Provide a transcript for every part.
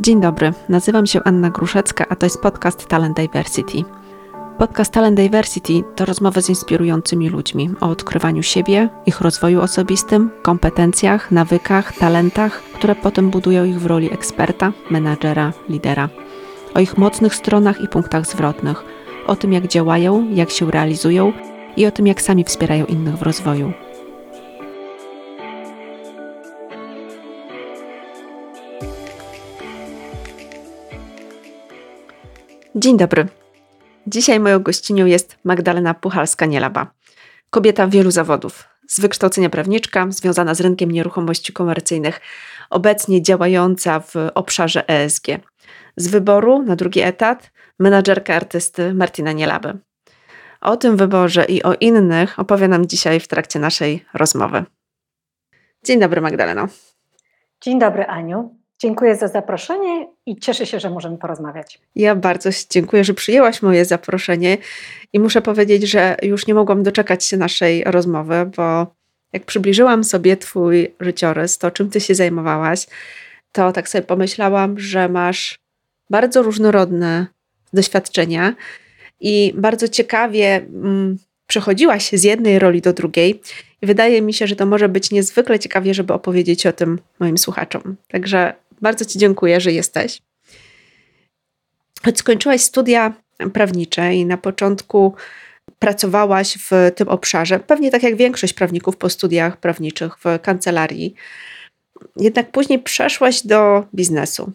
Dzień dobry, nazywam się Anna Gruszecka, a to jest podcast Talent Diversity. Podcast Talent Diversity to rozmowy z inspirującymi ludźmi o odkrywaniu siebie, ich rozwoju osobistym, kompetencjach, nawykach, talentach, które potem budują ich w roli eksperta, menadżera, lidera. O ich mocnych stronach i punktach zwrotnych, o tym jak działają, jak się realizują i o tym jak sami wspierają innych w rozwoju. Dzień dobry. Dzisiaj moją gościnią jest Magdalena Puchalska-Nielaba. Kobieta wielu zawodów. Z wykształcenia prawniczka, związana z rynkiem nieruchomości komercyjnych, obecnie działająca w obszarze ESG. Z wyboru na drugi etat menadżerka artysty Martina Nielaby. O tym wyborze i o innych opowie nam dzisiaj w trakcie naszej rozmowy. Dzień dobry, Magdaleno. Dzień dobry, Aniu. Dziękuję za zaproszenie i cieszę się, że możemy porozmawiać. Ja bardzo dziękuję, że przyjęłaś moje zaproszenie i muszę powiedzieć, że już nie mogłam doczekać się naszej rozmowy, bo jak przybliżyłam sobie Twój życiorys, to czym Ty się zajmowałaś, to tak sobie pomyślałam, że masz bardzo różnorodne doświadczenia i bardzo ciekawie mm, przechodziłaś z jednej roli do drugiej. I wydaje mi się, że to może być niezwykle ciekawie, żeby opowiedzieć o tym moim słuchaczom. Także bardzo Ci dziękuję, że jesteś. Choć skończyłaś studia prawnicze i na początku pracowałaś w tym obszarze, pewnie tak jak większość prawników po studiach prawniczych w kancelarii, jednak później przeszłaś do biznesu.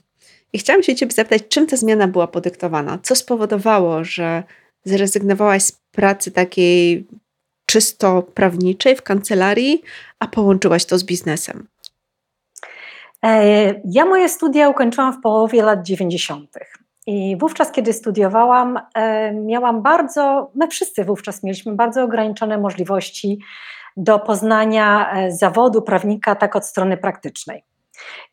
I chciałam się Ciebie zapytać, czym ta zmiana była podyktowana? Co spowodowało, że zrezygnowałaś z pracy takiej czysto prawniczej w kancelarii, a połączyłaś to z biznesem? E, ja moje studia ukończyłam w połowie lat 90. I wówczas, kiedy studiowałam, e, miałam bardzo, my wszyscy wówczas mieliśmy bardzo ograniczone możliwości do poznania e, zawodu prawnika tak od strony praktycznej.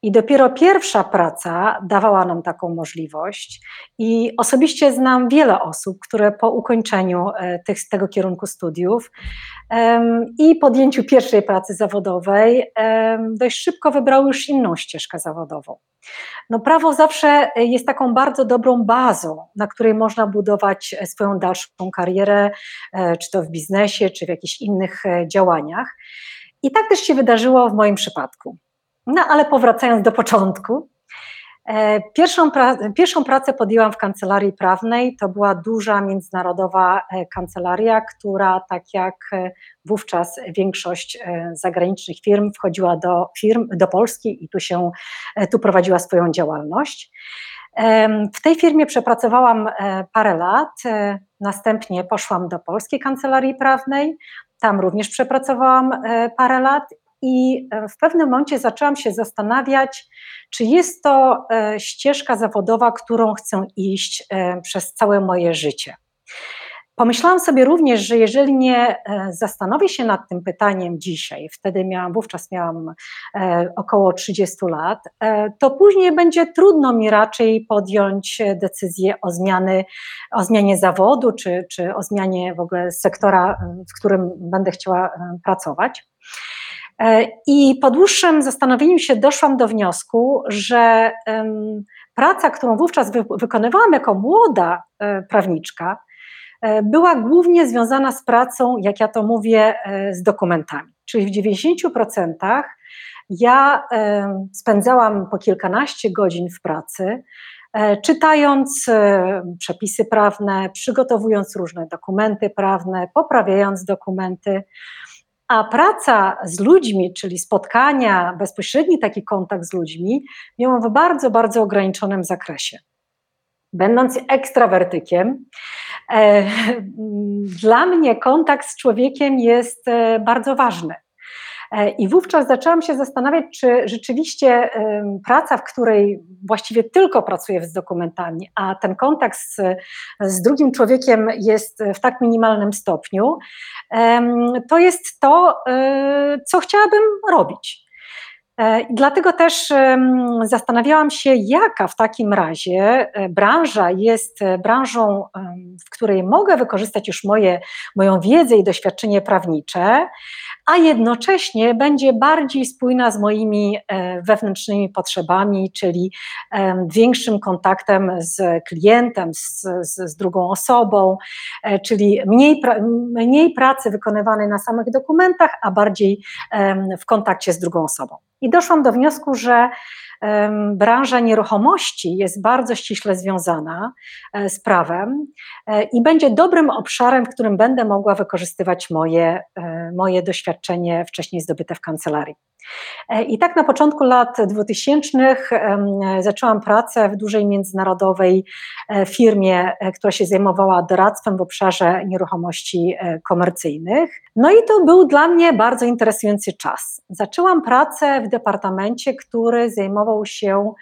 I dopiero pierwsza praca dawała nam taką możliwość. I osobiście znam wiele osób, które po ukończeniu e, tych, tego kierunku studiów um, i podjęciu pierwszej pracy zawodowej um, dość szybko wybrały już inną ścieżkę zawodową. No, prawo zawsze jest taką bardzo dobrą bazą, na której można budować e, swoją dalszą karierę, e, czy to w biznesie, czy w jakichś innych działaniach. I tak też się wydarzyło w moim przypadku. No ale powracając do początku, e, Pierwszą, pra pierwszą pracę podjęłam w kancelarii prawnej. To była duża międzynarodowa e, kancelaria, która, tak jak e, wówczas większość zagranicznych firm, wchodziła do firm, do Polski i tu się, tu prowadziła swoją działalność. W tej firmie przepracowałam parę lat, następnie poszłam do polskiej kancelarii prawnej. Tam również przepracowałam parę lat i e, w pewnym momencie zaczęłam się zastanawiać, czy jest to e, ścieżka zawodowa, którą chcę iść e, przez całe moje życie. Pomyślałam sobie również, że jeżeli nie zastanowię się nad tym pytaniem dzisiaj, wtedy miałam, wówczas miałam około 30 lat, to później będzie trudno mi raczej podjąć decyzję o, zmiany, o zmianie zawodu, czy, czy o zmianie w ogóle sektora, w którym będę chciała pracować. E, I po dłuższym zastanowieniu się doszłam do wniosku, że praca, którą wówczas wykonywałam jako młoda e, prawniczka, e, była głównie związana z pracą, jak ja to mówię, z dokumentami. Czyli w 90% ja spędzałam po kilkanaście godzin w pracy, czytając przepisy prawne, przygotowując różne dokumenty prawne, poprawiając dokumenty. A praca z ludźmi, czyli spotkania, bezpośredni taki kontakt z ludźmi, miałam w bardzo, bardzo ograniczonym zakresie. Będąc ekstrawertykiem, e, dla mnie kontakt z człowiekiem jest e, bardzo ważny. E, I wówczas zaczęłam się zastanawiać, czy rzeczywiście praca, w której właściwie tylko pracuję z dokumentami, a ten kontakt z, z drugim człowiekiem jest w tak minimalnym stopniu, to jest to, e, co chciałabym robić. E, dlatego też zastanawiałam się, jaka w takim razie e, branża jest e, branżą, w której mogę wykorzystać już moje, moją wiedzę i doświadczenie prawnicze, a jednocześnie będzie bardziej spójna z moimi wewnętrznymi potrzebami, czyli większym kontaktem z klientem, z, z drugą osobą, czyli mniej, mniej pracy wykonywanej na samych dokumentach, a bardziej w kontakcie z drugą osobą. I doszłam do wniosku, że branża nieruchomości jest bardzo ściśle związana e, z prawem e, i będzie dobrym obszarem, w którym będę mogła wykorzystywać moje, e, moje doświadczenie wcześniej zdobyte w kancelarii. E, I tak na początku lat 2000 zaczęłam pracę w dużej międzynarodowej e, firmie, e, która się zajmowała doradztwem w obszarze nieruchomości komercyjnych. No i to był dla mnie bardzo interesujący czas. Zaczęłam pracę w departamencie, który zajmował się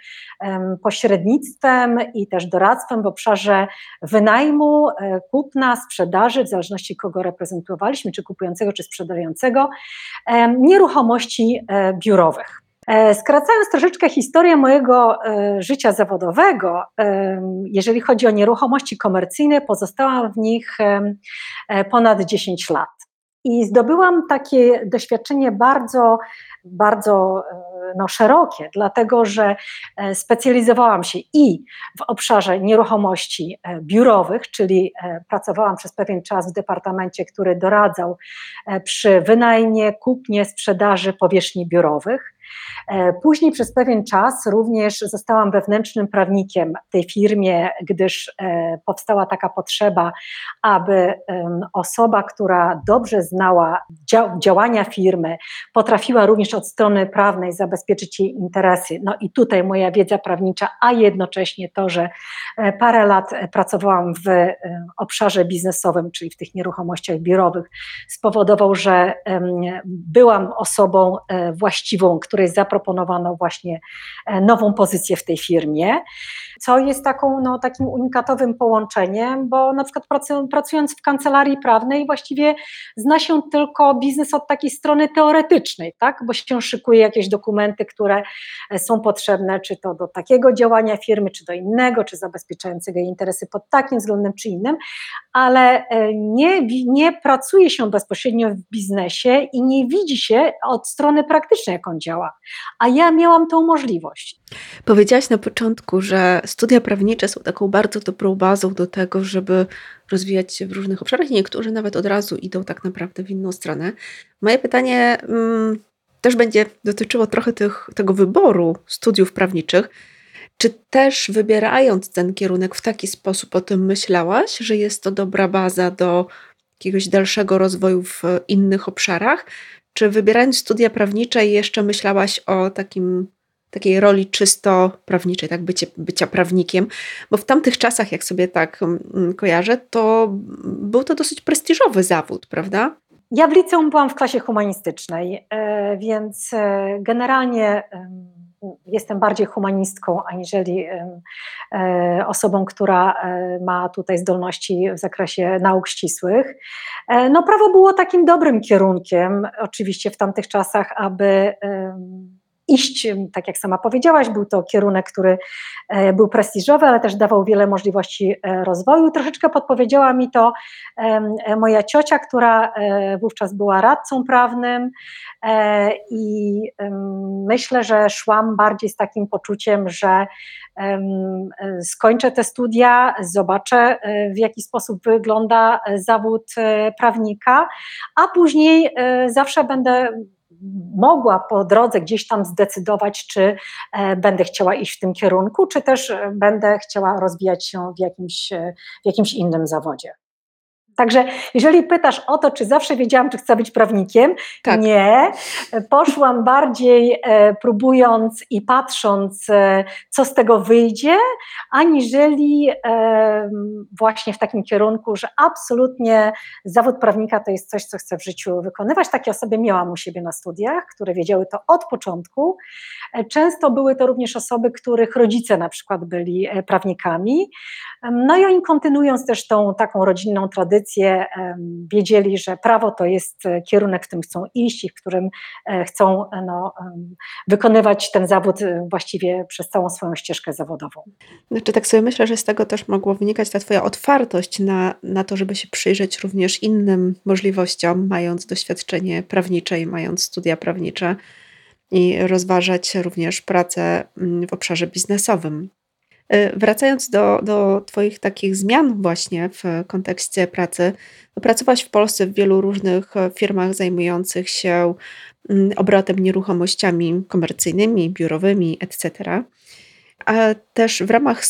pośrednictwem i też doradztwem w obszarze wynajmu, kupna, sprzedaży, w zależności kogo reprezentowaliśmy, czy kupującego, czy sprzedającego, nieruchomości biurowych. E, skracając troszeczkę historię mojego e, życia zawodowego, jeżeli chodzi o nieruchomości komercyjne, pozostałam w nich ponad 10 lat. I zdobyłam takie doświadczenie bardzo, bardzo no, szerokie, dlatego że specjalizowałam się i w obszarze nieruchomości biurowych, czyli pracowałam przez pewien czas w departamencie, który doradzał przy wynajmie, kupnie, sprzedaży powierzchni biurowych. E, później przez pewien czas również zostałam wewnętrznym prawnikiem w tej firmie, gdyż e, powstała taka potrzeba, aby osoba, która dobrze znała działania firmy, potrafiła również od strony prawnej zabezpieczyć jej interesy. No i tutaj moja wiedza prawnicza, a jednocześnie to, że e, parę lat pracowałam w obszarze biznesowym, czyli w tych nieruchomościach biurowych, spowodował, że byłam osobą właściwą, której zaproponowano właśnie e, nową pozycję w tej firmie, co jest taką, no, takim unikatowym połączeniem, bo na przykład pracując w kancelarii prawnej właściwie zna się tylko biznes od takiej strony teoretycznej, tak? bo się szykuje jakieś dokumenty, które e, są potrzebne, czy to do takiego działania firmy, czy do innego, czy zabezpieczającego jej interesy pod takim względem, czy innym, ale e, nie, nie pracuje się bezpośrednio w biznesie i nie widzi się od strony praktycznej, jak on działa a ja miałam tą możliwość. Powiedziałaś na początku, że studia prawnicze są taką bardzo dobrą bazą do tego, żeby rozwijać się w różnych obszarach niektórzy nawet od razu idą tak naprawdę w inną stronę. Moje pytanie mm, też będzie dotyczyło trochę tych, tego wyboru studiów prawniczych. Czy też wybierając ten kierunek w taki sposób o tym myślałaś, że jest to dobra baza do jakiegoś dalszego rozwoju w innych obszarach? Czy wybierając studia prawnicze jeszcze myślałaś o takim, takiej roli czysto prawniczej, tak, bycie, bycia prawnikiem? Bo w tamtych czasach, jak sobie tak mm, kojarzę, to był to dosyć prestiżowy zawód, prawda? Ja w liceum byłam w klasie humanistycznej, e, więc e, generalnie jestem bardziej humanistką aniżeli e, osobą, która ma tutaj zdolności w zakresie nauk ścisłych. No, prawo było takim dobrym kierunkiem, oczywiście w tamtych czasach, aby iść, tak jak sama powiedziałaś, był to kierunek, który e, był prestiżowy, ale też dawał wiele możliwości e, rozwoju. Troszeczkę podpowiedziała mi to e, moja ciocia, która wówczas była radcą prawnym i myślę, że szłam bardziej z takim poczuciem, że skończę te studia, zobaczę w jaki sposób wygląda zawód prawnika, a później zawsze będę mogła po drodze gdzieś tam zdecydować, czy e, będę chciała iść w tym kierunku, czy też e, będę chciała rozwijać się w jakimś, e, w jakimś innym zawodzie. Także jeżeli pytasz o to, czy zawsze wiedziałam, czy chcę być prawnikiem, tak. nie. Poszłam bardziej e, próbując i patrząc, e, co z tego wyjdzie, aniżeli e, właśnie w takim kierunku, że absolutnie zawód prawnika to jest coś, co chcę w życiu wykonywać. Takie osoby miałam u siebie na studiach, które wiedziały to od początku. Często były to również osoby, których rodzice na przykład byli prawnikami. No i oni kontynuując też tą taką rodzinną tradycję, wiedzieli, że prawo to jest kierunek, w którym chcą iść i w którym chcą no, wykonywać ten zawód właściwie przez całą swoją ścieżkę zawodową. Znaczy tak sobie myślę, że z tego też mogło wynikać ta twoja otwartość na, na to, żeby się przyjrzeć również innym możliwościom, mając doświadczenie prawnicze i mając studia prawnicze i rozważać również pracę mm, w obszarze biznesowym. Y, wracając do, do Twoich takich zmian, właśnie w kontekście pracy, pracowałaś w Polsce w wielu różnych firmach zajmujących się mm, obrotem nieruchomościami komercyjnymi, biurowymi, etc. A też w ramach,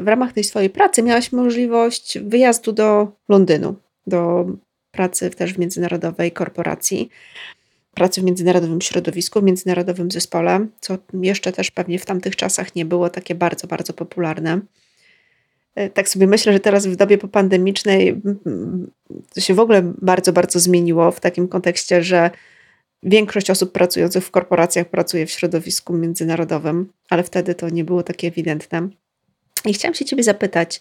w ramach tej swojej pracy miałaś możliwość wyjazdu do Londynu, do pracy też w międzynarodowej korporacji pracy w międzynarodowym środowisku, w międzynarodowym zespole, co jeszcze też pewnie w tamtych czasach nie było takie bardzo, bardzo popularne. E, tak sobie myślę, że teraz w dobie popandemicznej to się w ogóle bardzo, bardzo zmieniło w takim kontekście, że większość osób pracujących w korporacjach pracuje w środowisku międzynarodowym, ale wtedy to nie było takie ewidentne. I chciałam się Ciebie zapytać,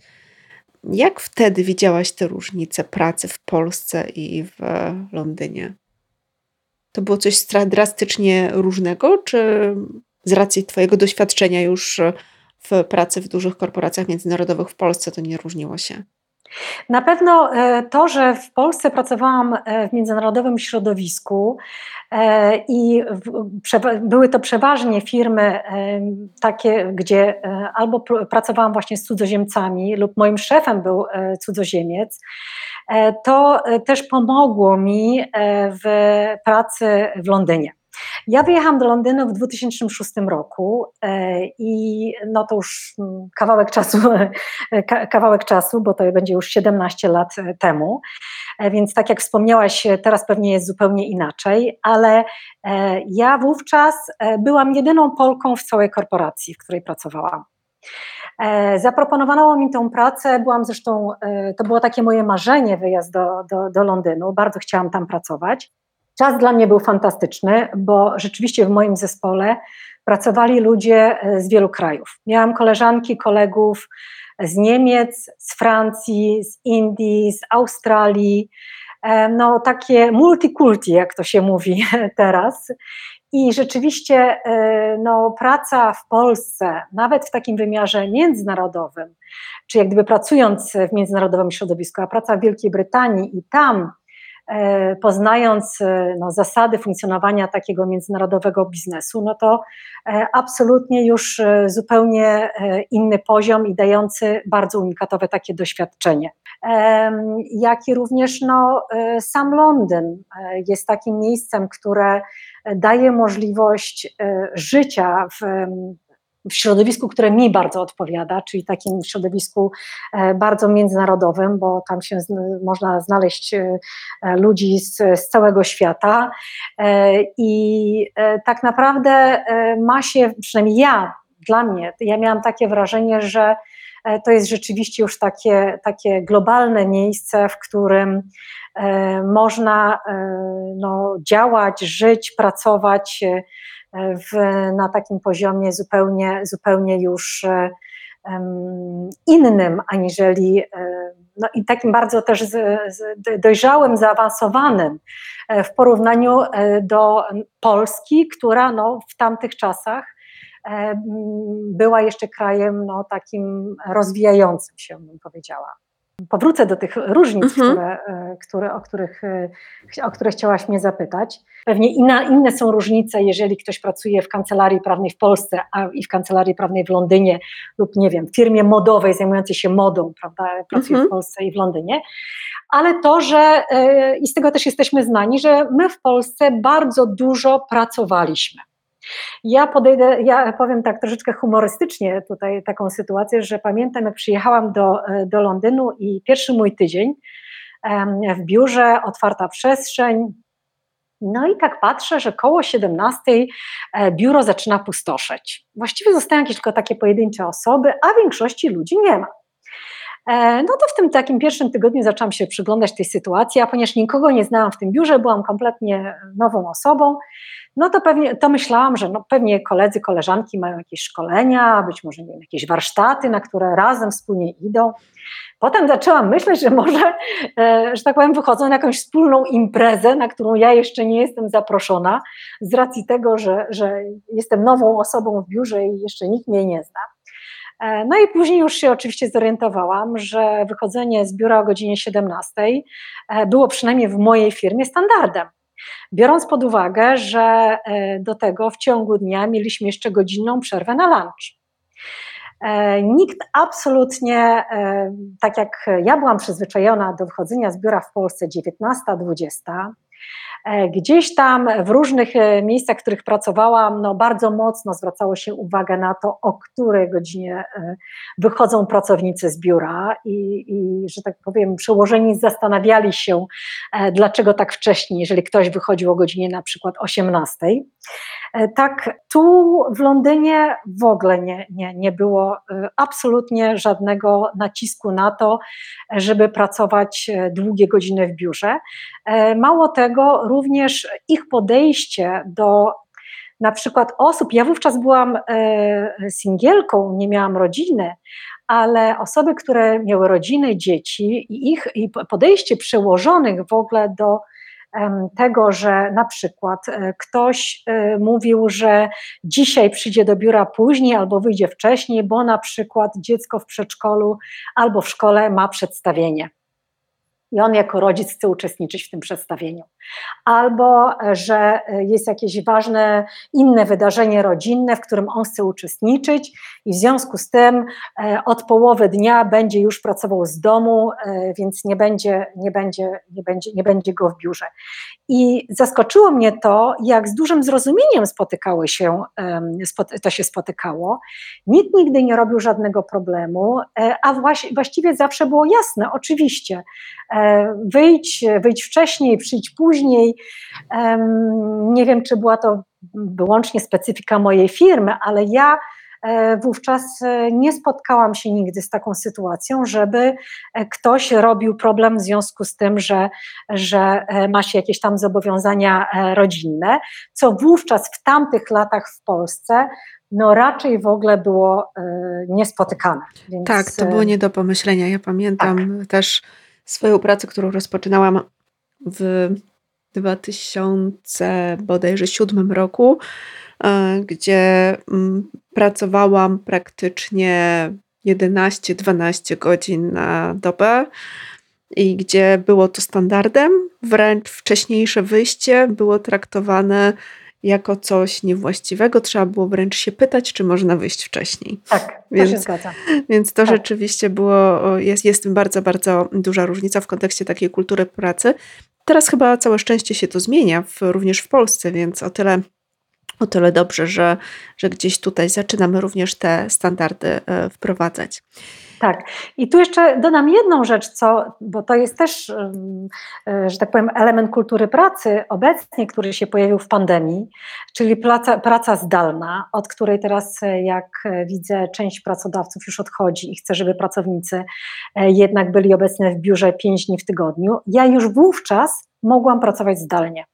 jak wtedy widziałaś te różnice pracy w Polsce i w Londynie? To było coś drastycznie różnego, czy z racji Twojego doświadczenia już w pracy w dużych korporacjach międzynarodowych w Polsce to nie różniło się? Na pewno e, to, że w Polsce pracowałam e, w międzynarodowym środowisku e, i były to przeważnie firmy takie, gdzie albo pracowałam właśnie z cudzoziemcami, lub moim szefem był cudzoziemiec, to też pomogło mi w pracy w Londynie. Ja wyjechałam do Londynu w 2006 roku e, i no to już mm, kawałek czasu, kawałek czasu, bo to będzie już 17 lat e, temu. E, więc tak jak wspomniałaś, teraz pewnie jest zupełnie inaczej, ale ja wówczas byłam jedyną Polką w całej korporacji, w której pracowałam. Zaproponowano mi tą pracę, byłam zresztą, to było takie moje marzenie, wyjazd do, do, do Londynu, bardzo chciałam tam pracować. Czas dla mnie był fantastyczny, bo rzeczywiście w moim zespole pracowali ludzie e, z wielu krajów. Miałam koleżanki, kolegów z Niemiec, z Francji, z Indii, z Australii, e, no takie multikulti, jak to się mówi teraz. I rzeczywiście e, no, praca w Polsce, nawet w takim wymiarze międzynarodowym, czy jak gdyby pracując w międzynarodowym środowisku, a praca w Wielkiej Brytanii i tam poznając e, no, zasady funkcjonowania takiego międzynarodowego biznesu, no to e, absolutnie już zupełnie inny poziom i dający bardzo unikatowe takie doświadczenie. Jak i również no, sam Londyn jest takim miejscem, które daje możliwość życia w w środowisku, które mi bardzo odpowiada, czyli takim środowisku e, bardzo międzynarodowym, bo tam się można znaleźć e, ludzi z, z całego świata. E, i tak naprawdę ma się, przynajmniej ja, dla mnie, ja miałam takie wrażenie, że to jest rzeczywiście już takie, takie globalne miejsce, w którym można no, działać, żyć, pracować w, na takim poziomie zupełnie, zupełnie już um, innym, aniżeli e, no i takim bardzo też dojrzałym, zaawansowanym e, w porównaniu do Polski, która no, w tamtych czasach była jeszcze krajem no, takim rozwijającym się, bym powiedziała powrócę do tych różnic, mhm. które, e, które, o, których, e, o które chciałaś mnie zapytać. Pewnie inna, inne są różnice, jeżeli ktoś pracuje w kancelarii prawnej w Polsce a i w kancelarii prawnej w Londynie lub nie wiem, w firmie modowej zajmującej się modą, prawda, pracuje mhm. w Polsce i w Londynie. Ale to, że e, i z tego też jesteśmy znani, że my w Polsce bardzo dużo pracowaliśmy. Ja podejdę, ja powiem tak troszeczkę humorystycznie tutaj taką sytuację, że pamiętam jak przyjechałam do, e, do Londynu i pierwszy mój tydzień w biurze, otwarta przestrzeń, no i tak patrzę, że koło 17 e, biuro zaczyna pustoszeć. Właściwie zostają jakieś tylko takie pojedyncze osoby, a większości ludzi nie ma. E, no to w tym takim pierwszym tygodniu zaczęłam się przyglądać tej sytuacji, a ponieważ nikogo nie znałam w tym biurze, byłam kompletnie nową osobą, no to pewnie to myślałam, że no pewnie koledzy, koleżanki mają jakieś szkolenia, być może nie wiem, jakieś warsztaty, na które razem wspólnie idą. Potem zaczęłam myśleć, że może, e, że tak powiem, wychodzą na jakąś wspólną imprezę, na którą ja jeszcze nie jestem zaproszona, z racji tego, że, że jestem nową osobą w biurze i jeszcze nikt mnie nie zna. E, no i później już się oczywiście zorientowałam, że wychodzenie z biura o godzinie 17 e, było przynajmniej w mojej firmie standardem. Biorąc pod uwagę, że do tego w ciągu dnia mieliśmy jeszcze godzinną przerwę na lunch. E, nikt absolutnie, e, tak jak ja byłam przyzwyczajona do wychodzenia z biura w Polsce 19-20, E, gdzieś tam w różnych e, miejscach, w których pracowałam, no bardzo mocno zwracało się uwagę na to, o której godzinie e, wychodzą pracownicy z biura i, i że tak powiem, przełożeni zastanawiali się, dlaczego tak wcześnie, jeżeli ktoś wychodził o godzinie na przykład 18. Tak, tu w Londynie w ogóle nie, nie, nie było absolutnie żadnego nacisku na to, żeby pracować długie godziny w biurze. Mało tego, również ich podejście do na przykład osób, ja wówczas byłam e, singielką, nie miałam rodziny, ale osoby, które miały rodziny, dzieci i ich i podejście przełożonych w ogóle do tego, że na przykład e, ktoś e, mówił, że dzisiaj przyjdzie do biura później albo wyjdzie wcześniej, bo na przykład dziecko w przedszkolu albo w szkole ma przedstawienie i on jako rodzic chce uczestniczyć w tym przedstawieniu. Albo, że jest jakieś ważne inne wydarzenie rodzinne, w którym on chce uczestniczyć i w związku z tym e, od połowy dnia będzie już pracował z domu, e, więc nie będzie, nie będzie, nie będzie, nie będzie go w biurze. I zaskoczyło mnie to, jak z dużym zrozumieniem spotykały się, to się spotykało. Nikt nigdy nie robił żadnego problemu, e, a właściwie zawsze było jasne, oczywiście, wyjdź, wyjdź wcześniej, przyjdź później. Nie wiem, czy była to wyłącznie specyfika mojej firmy, ale ja e, wówczas e, nie spotkałam się nigdy z taką sytuacją, żeby e, ktoś robił problem w związku z tym, że, że ma się jakieś tam zobowiązania rodzinne, co wówczas w tamtych latach w Polsce no raczej w ogóle było niespotykane. Więc... Tak, to było nie do pomyślenia. Ja pamiętam tak. też swoją pracę, którą rozpoczynałam w 2007 roku, e, gdzie mm, pracowałam praktycznie 11-12 godzin na dobę i gdzie było to standardem, wręcz wcześniejsze wyjście było traktowane jako coś niewłaściwego. Trzeba było wręcz się pytać, czy można wyjść wcześniej. Tak, więc, to się zgadza. Więc to tak. rzeczywiście było, jest, jest bardzo, bardzo duża różnica w kontekście takiej kultury pracy. Teraz chyba całe szczęście się to zmienia, w, również w Polsce, więc o tyle, o tyle dobrze, że, że gdzieś tutaj zaczynamy również te standardy e, wprowadzać. Tak. I tu jeszcze dodam jedną rzecz, co, bo to jest też, e, że tak powiem, element kultury pracy obecnie, który się pojawił w pandemii, czyli praca, praca zdalna, od której teraz, e, jak widzę, część pracodawców już odchodzi i chce, żeby pracownicy jednak byli obecni w biurze pięć dni w tygodniu. Ja już wówczas mogłam pracować zdalnie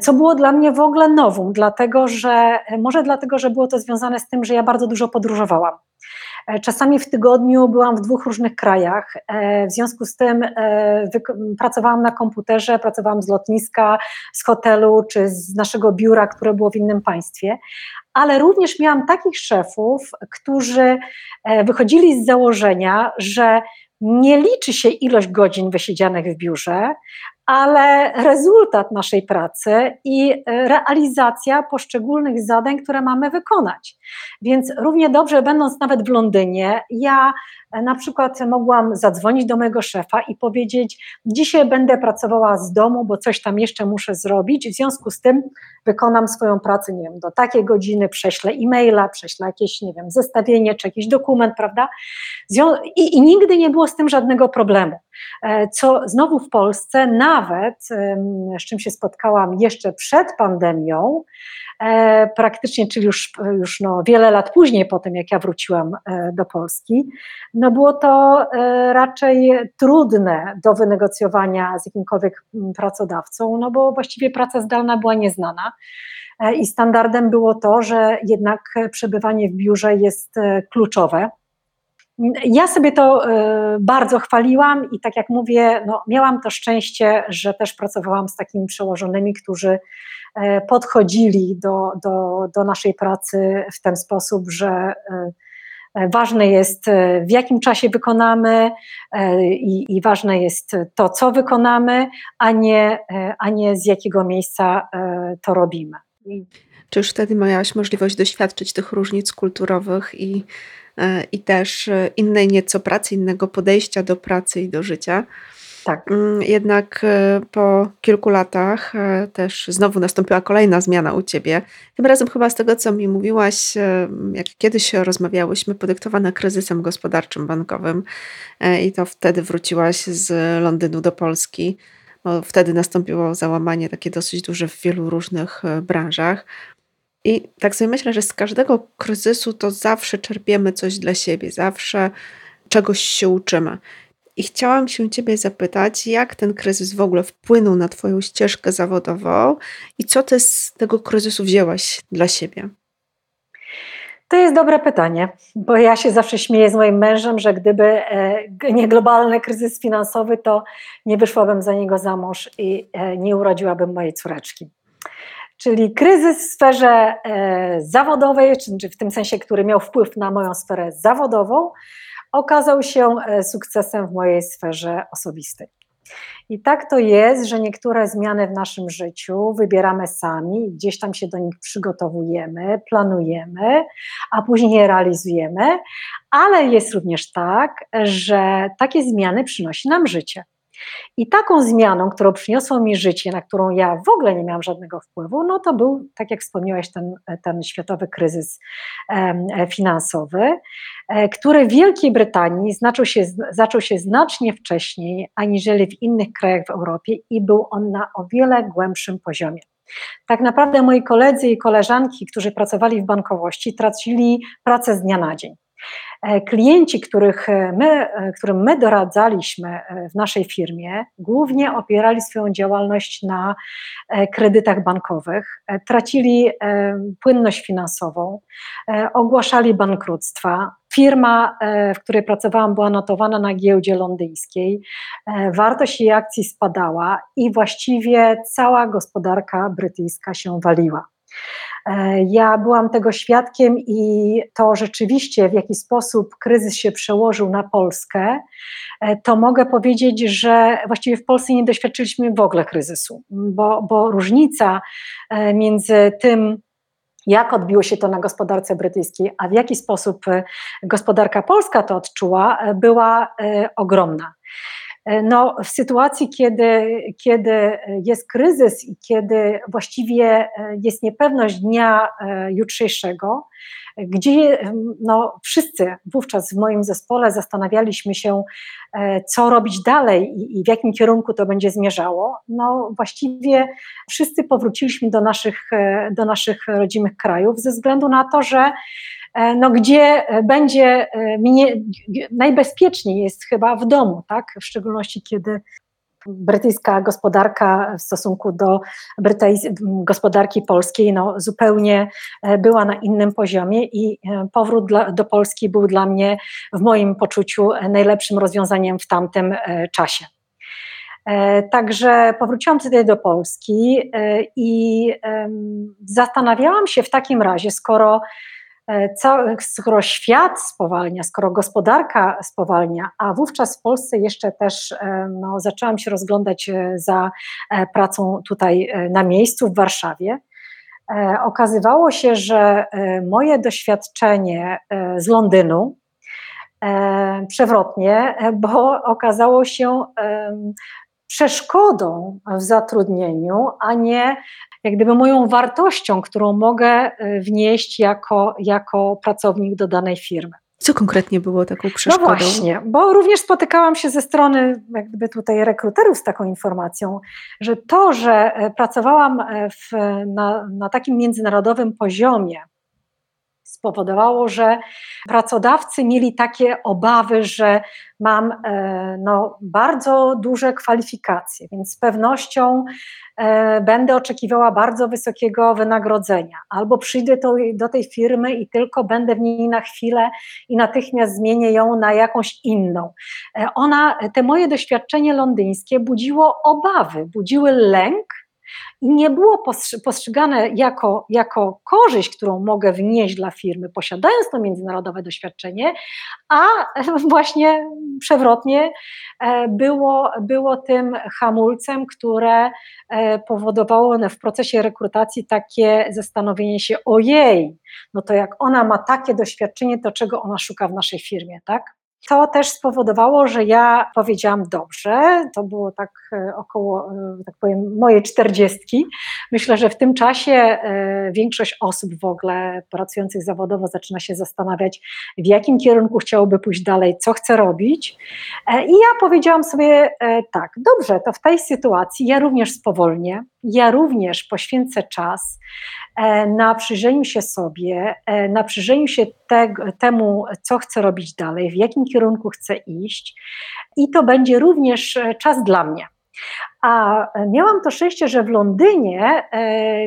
co było dla mnie w ogóle nowum, dlatego że może dlatego, że było to związane z tym, że ja bardzo dużo podróżowałam. E, czasami w tygodniu byłam w dwóch różnych krajach. E, w związku z tym e, pracowałam na komputerze, pracowałam z lotniska, z hotelu czy z naszego biura, które było w innym państwie. Ale również miałam takich szefów, którzy wychodzili z założenia, że nie liczy się ilość godzin wysiedzianych w biurze, ale rezultat naszej pracy i realizacja poszczególnych zadań, które mamy wykonać. Więc równie dobrze, będąc nawet w Londynie, ja na przykład mogłam zadzwonić do mojego szefa i powiedzieć: Dzisiaj będę pracowała z domu, bo coś tam jeszcze muszę zrobić. W związku z tym wykonam swoją pracę, nie wiem, do takiej godziny, prześlę e-maila, prześlę jakieś, nie wiem, zestawienie czy jakiś dokument, prawda? I, i nigdy nie było z tym żadnego problemu. E, co znowu w Polsce, nawet z czym się spotkałam jeszcze przed pandemią, praktycznie, czyli już, już no, wiele lat później, po tym jak ja wróciłam do Polski, no było to raczej trudne do wynegocjowania z jakimkolwiek mm, pracodawcą, no bo właściwie praca zdalna była nieznana. I standardem było to, że jednak przebywanie w biurze jest kluczowe. Ja sobie to e, bardzo chwaliłam i tak jak mówię, no, miałam to szczęście, że też pracowałam z takimi przełożonymi, którzy e, podchodzili do, do, do naszej pracy w ten sposób, że e, Ważne jest, w jakim czasie wykonamy i, i, ważne jest to, co wykonamy, a nie, a nie z jakiego miejsca to robimy. Czy już wtedy miałaś możliwość doświadczyć tych różnic kulturowych i E, i też e, innej nieco pracy, innego podejścia do pracy i do życia. Tak. Mm, jednak e, po kilku latach też znowu nastąpiła kolejna zmiana u ciebie. Tym razem chyba z tego, co mi mówiłaś, jak kiedyś rozmawiałyśmy, podyktowana kryzysem gospodarczym bankowym i to wtedy wróciłaś z Londynu do Polski. Bo wtedy nastąpiło załamanie takie dosyć duże w wielu różnych branżach. I tak sobie myślę, że z każdego kryzysu to zawsze czerpiemy coś dla siebie, zawsze czegoś się uczymy. I chciałam się Ciebie zapytać, jak ten kryzys w ogóle wpłynął na Twoją ścieżkę zawodową i co Ty z tego kryzysu wzięłaś dla siebie? To jest dobre pytanie, bo ja się zawsze śmieję z moim mężem, że gdyby e, nie globalny kryzys finansowy, to nie wyszłabym za niego za mąż i e, nie urodziłabym mojej córeczki czyli kryzys w sferze e, zawodowej, czy w tym sensie, który miał wpływ na moją sferę zawodową, okazał się e, sukcesem w mojej sferze osobistej. I tak to jest, że niektóre zmiany w naszym życiu wybieramy sami, gdzieś tam się do nich przygotowujemy, planujemy, a później je realizujemy, ale jest również tak, że takie zmiany przynosi nam życie. I taką zmianą, którą przyniosło mi życie, na którą ja w ogóle nie miałam żadnego wpływu, no to był, tak jak wspomniałeś, ten, ten światowy kryzys finansowy, e, który w Wielkiej Brytanii zaczął się, zaczął się znacznie wcześniej aniżeli w innych krajach w Europie i był on na o wiele głębszym poziomie. Tak naprawdę moi koledzy i koleżanki, którzy pracowali w bankowości, tracili pracę z dnia na dzień. E, klienci, których e, my, e, którym my doradzaliśmy w naszej firmie, głównie opierali swoją działalność na kredytach bankowych, tracili płynność finansową, ogłaszali bankructwa. Firma, w której pracowałam, była notowana na giełdzie londyńskiej, wartość jej akcji spadała i właściwie cała gospodarka brytyjska się waliła. E, ja byłam tego świadkiem i to rzeczywiście, w jaki sposób kryzys się przełożył na Polskę, e, to mogę powiedzieć, że właściwie w Polsce nie doświadczyliśmy w ogóle kryzysu, bo, bo różnica e, między tym, jak odbiło się to na gospodarce brytyjskiej, a w jaki sposób gospodarka polska to odczuła, była ogromna. E, no, w sytuacji, kiedy, kiedy jest kryzys i kiedy właściwie e, jest niepewność dnia e, jutrzejszego, gdzie no, wszyscy wówczas w moim zespole zastanawialiśmy się, co robić dalej i, w jakim kierunku to będzie zmierzało, no właściwie wszyscy powróciliśmy do naszych, do naszych rodzimych krajów ze względu na to, że no, gdzie e, będzie e, mnie, najbezpieczniej jest chyba w domu, tak? w szczególności kiedy brytyjska gospodarka w stosunku do gospodarki polskiej no, zupełnie była na innym poziomie i powrót dla, do Polski był dla mnie w moim poczuciu najlepszym rozwiązaniem w tamtym czasie. Także powróciłam tutaj do Polski i zastanawiałam się w takim razie, skoro E, skoro świat spowalnia, skoro gospodarka spowalnia, a wówczas w Polsce jeszcze też e, no, zaczęłam się rozglądać e, za pracą tutaj na miejscu w Warszawie, okazywało się, że moje doświadczenie z Londynu, przewrotnie, bo okazało się przeszkodą w zatrudnieniu, a nie jak gdyby moją wartością, którą mogę e, wnieść jako, jako pracownik do danej firmy. Co konkretnie było taką przeszkodą? No właśnie, bo również spotykałam się ze strony jakby tutaj rekruterów z taką informacją, że to, że e, pracowałam e, w, na, na takim międzynarodowym poziomie, spowodowało, że pracodawcy mieli takie obawy, że mam e, no, bardzo duże kwalifikacje, więc z pewnością e, będę oczekiwała bardzo wysokiego wynagrodzenia, albo przyjdę do, tej firmy i tylko będę w niej na chwilę i natychmiast zmienię ją na jakąś inną. E, ona, te moje doświadczenie londyńskie budziło obawy, budziły lęk, i nie było postrzegane jako, jako korzyść, którą mogę wnieść dla firmy, posiadając to międzynarodowe doświadczenie, a właśnie przewrotnie e, było, było tym hamulcem, które e, powodowało w procesie rekrutacji takie zastanowienie się, ojej, no to jak ona ma takie doświadczenie, to czego ona szuka w naszej firmie, tak? To też spowodowało, że ja powiedziałam dobrze, to było tak e, około, e, tak powiem, moje czterdziestki. Myślę, że w tym czasie e, większość osób w ogóle pracujących zawodowo zaczyna się zastanawiać, w jakim kierunku chciałoby pójść dalej, co chce robić. I ja powiedziałam sobie tak, dobrze, to w tej sytuacji ja również spowolnię, ja również poświęcę czas e, na przyjrzeniu się sobie, e, na przyjrzeniu się te, temu, co chcę robić dalej, w jakim kierunku chcę iść, i to będzie również e, czas dla mnie. A miałam to szczęście, że w Londynie e,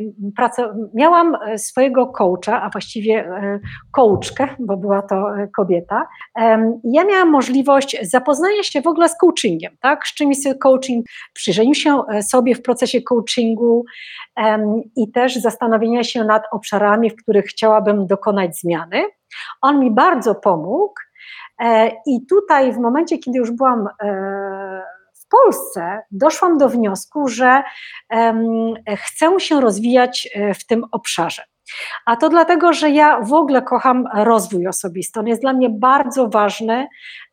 miałam swojego coacha, a właściwie e, coachkę, bo była to e, kobieta. Ja miałam możliwość zapoznania się w ogóle z coachingiem, tak? Z czym jest coaching, przyjrzeniu się sobie w procesie coachingu i też zastanowienia się nad obszarami, w których chciałabym dokonać zmiany. On mi bardzo pomógł. I tutaj, w momencie, kiedy już byłam Polsce doszłam do wniosku, że chcę się rozwijać e, w tym obszarze. A to dlatego, że ja w ogóle kocham rozwój osobisty. On jest dla mnie bardzo ważny.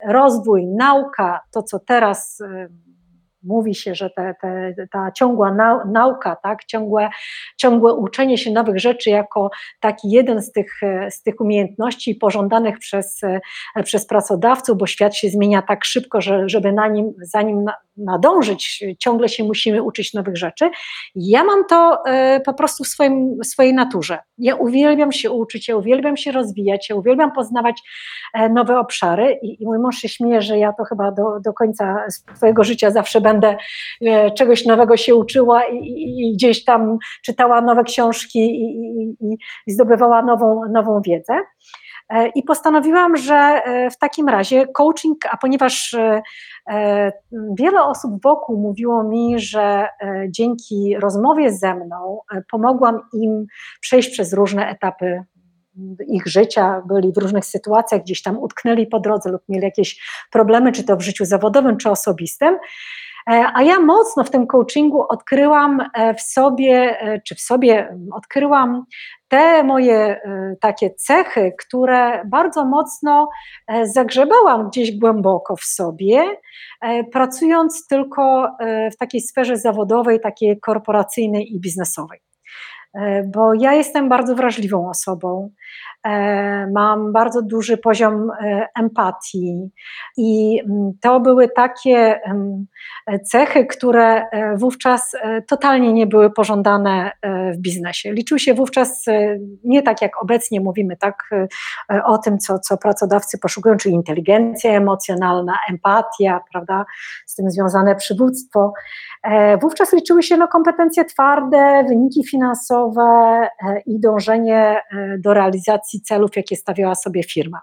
Rozwój, nauka, to co teraz mówi się, że te, te, ta ciągła nauka, tak, ciągłe, ciągłe uczenie się nowych rzeczy jako taki jeden z tych, z tych umiejętności pożądanych przez, przez pracodawców, bo świat się zmienia tak szybko, że żeby na nim, za nim nadążyć, ciągle się musimy uczyć nowych rzeczy. Ja mam to e, po prostu w swoim, swojej naturze. Ja uwielbiam się uczyć, ja uwielbiam się rozwijać, ja uwielbiam poznawać e, nowe obszary i, i mój mąż się śmieje, że ja to chyba do, do końca swojego życia zawsze będę e, czegoś nowego się uczyła i, i, i gdzieś tam czytała nowe książki i, zdobywała nową, nową wiedzę. I postanowiłam, że w takim razie coaching, a ponieważ E, wiele osób wokół mówiło mi, że e, dzięki rozmowie ze mną e, pomogłam im przejść przez różne etapy ich życia, byli w różnych sytuacjach, gdzieś tam utknęli po drodze lub mieli jakieś problemy, czy to w życiu zawodowym, czy osobistym. A ja mocno w tym coachingu odkryłam w sobie, czy w sobie odkryłam te moje e, takie cechy, które bardzo mocno e, zagrzebałam gdzieś głęboko w sobie, e, pracując tylko w takiej sferze zawodowej, takiej korporacyjnej i biznesowej. Bo ja jestem bardzo wrażliwą osobą. E, mam bardzo duży poziom e, empatii i mm, to były takie cechy, które e, wówczas totalnie nie były pożądane w biznesie. Liczył się wówczas nie tak jak obecnie mówimy, tak o tym, co, co pracodawcy poszukują, czyli inteligencja emocjonalna, empatia, prawda, z tym związane przywództwo. Wówczas liczyły się no, kompetencje twarde, wyniki finansowe i dążenie do realizacji realizacji celów, jakie stawiała sobie firma.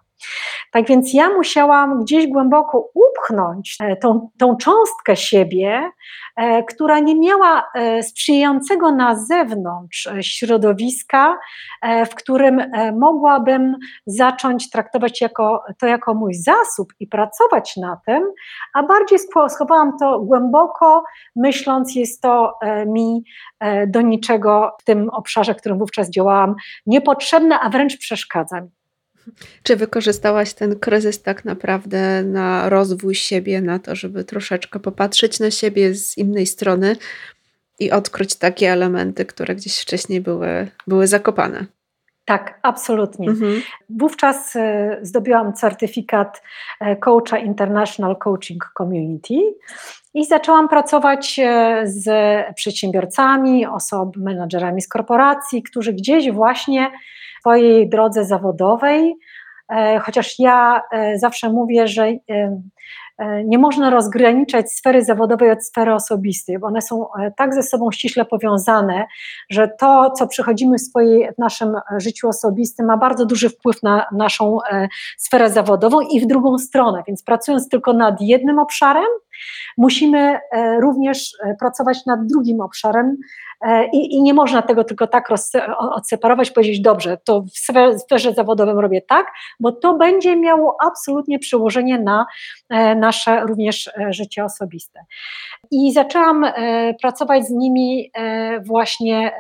Tak więc ja musiałam gdzieś głęboko upchnąć e, tą, tą cząstkę siebie, e, która nie miała e, sprzyjającego na zewnątrz środowiska, w którym mogłabym zacząć traktować jako, to jako mój zasób i pracować na tym, a bardziej schowałam to głęboko, myśląc, jest to mi do niczego w tym obszarze, w którym wówczas działałam, niepotrzebne, a wręcz przeszkadza mi. Czy wykorzystałaś ten kryzys tak naprawdę na rozwój siebie, na to, żeby troszeczkę popatrzeć na siebie z innej strony i odkryć takie elementy, które gdzieś wcześniej były, były zakopane? Tak, absolutnie. Mhm. Wówczas zdobyłam certyfikat coacha International Coaching Community i zaczęłam pracować z przedsiębiorcami, osob, menadżerami z korporacji, którzy gdzieś właśnie swojej drodze zawodowej E, chociaż ja e, zawsze mówię, że e, nie można rozgraniczać sfery zawodowej od sfery osobistej, bo one są tak ze sobą ściśle powiązane, że to, co przychodzimy w, swojej, w naszym życiu osobistym, ma bardzo duży wpływ na naszą sferę zawodową i w drugą stronę. Więc pracując tylko nad jednym obszarem, musimy również pracować nad drugim obszarem, E, I, I, nie można tego tylko tak odseparować, powiedzieć, dobrze, to w sferze zawodowym robię tak, bo to będzie miało absolutnie przełożenie na e, nasze również e, życie osobiste. I zaczęłam pracować z nimi właśnie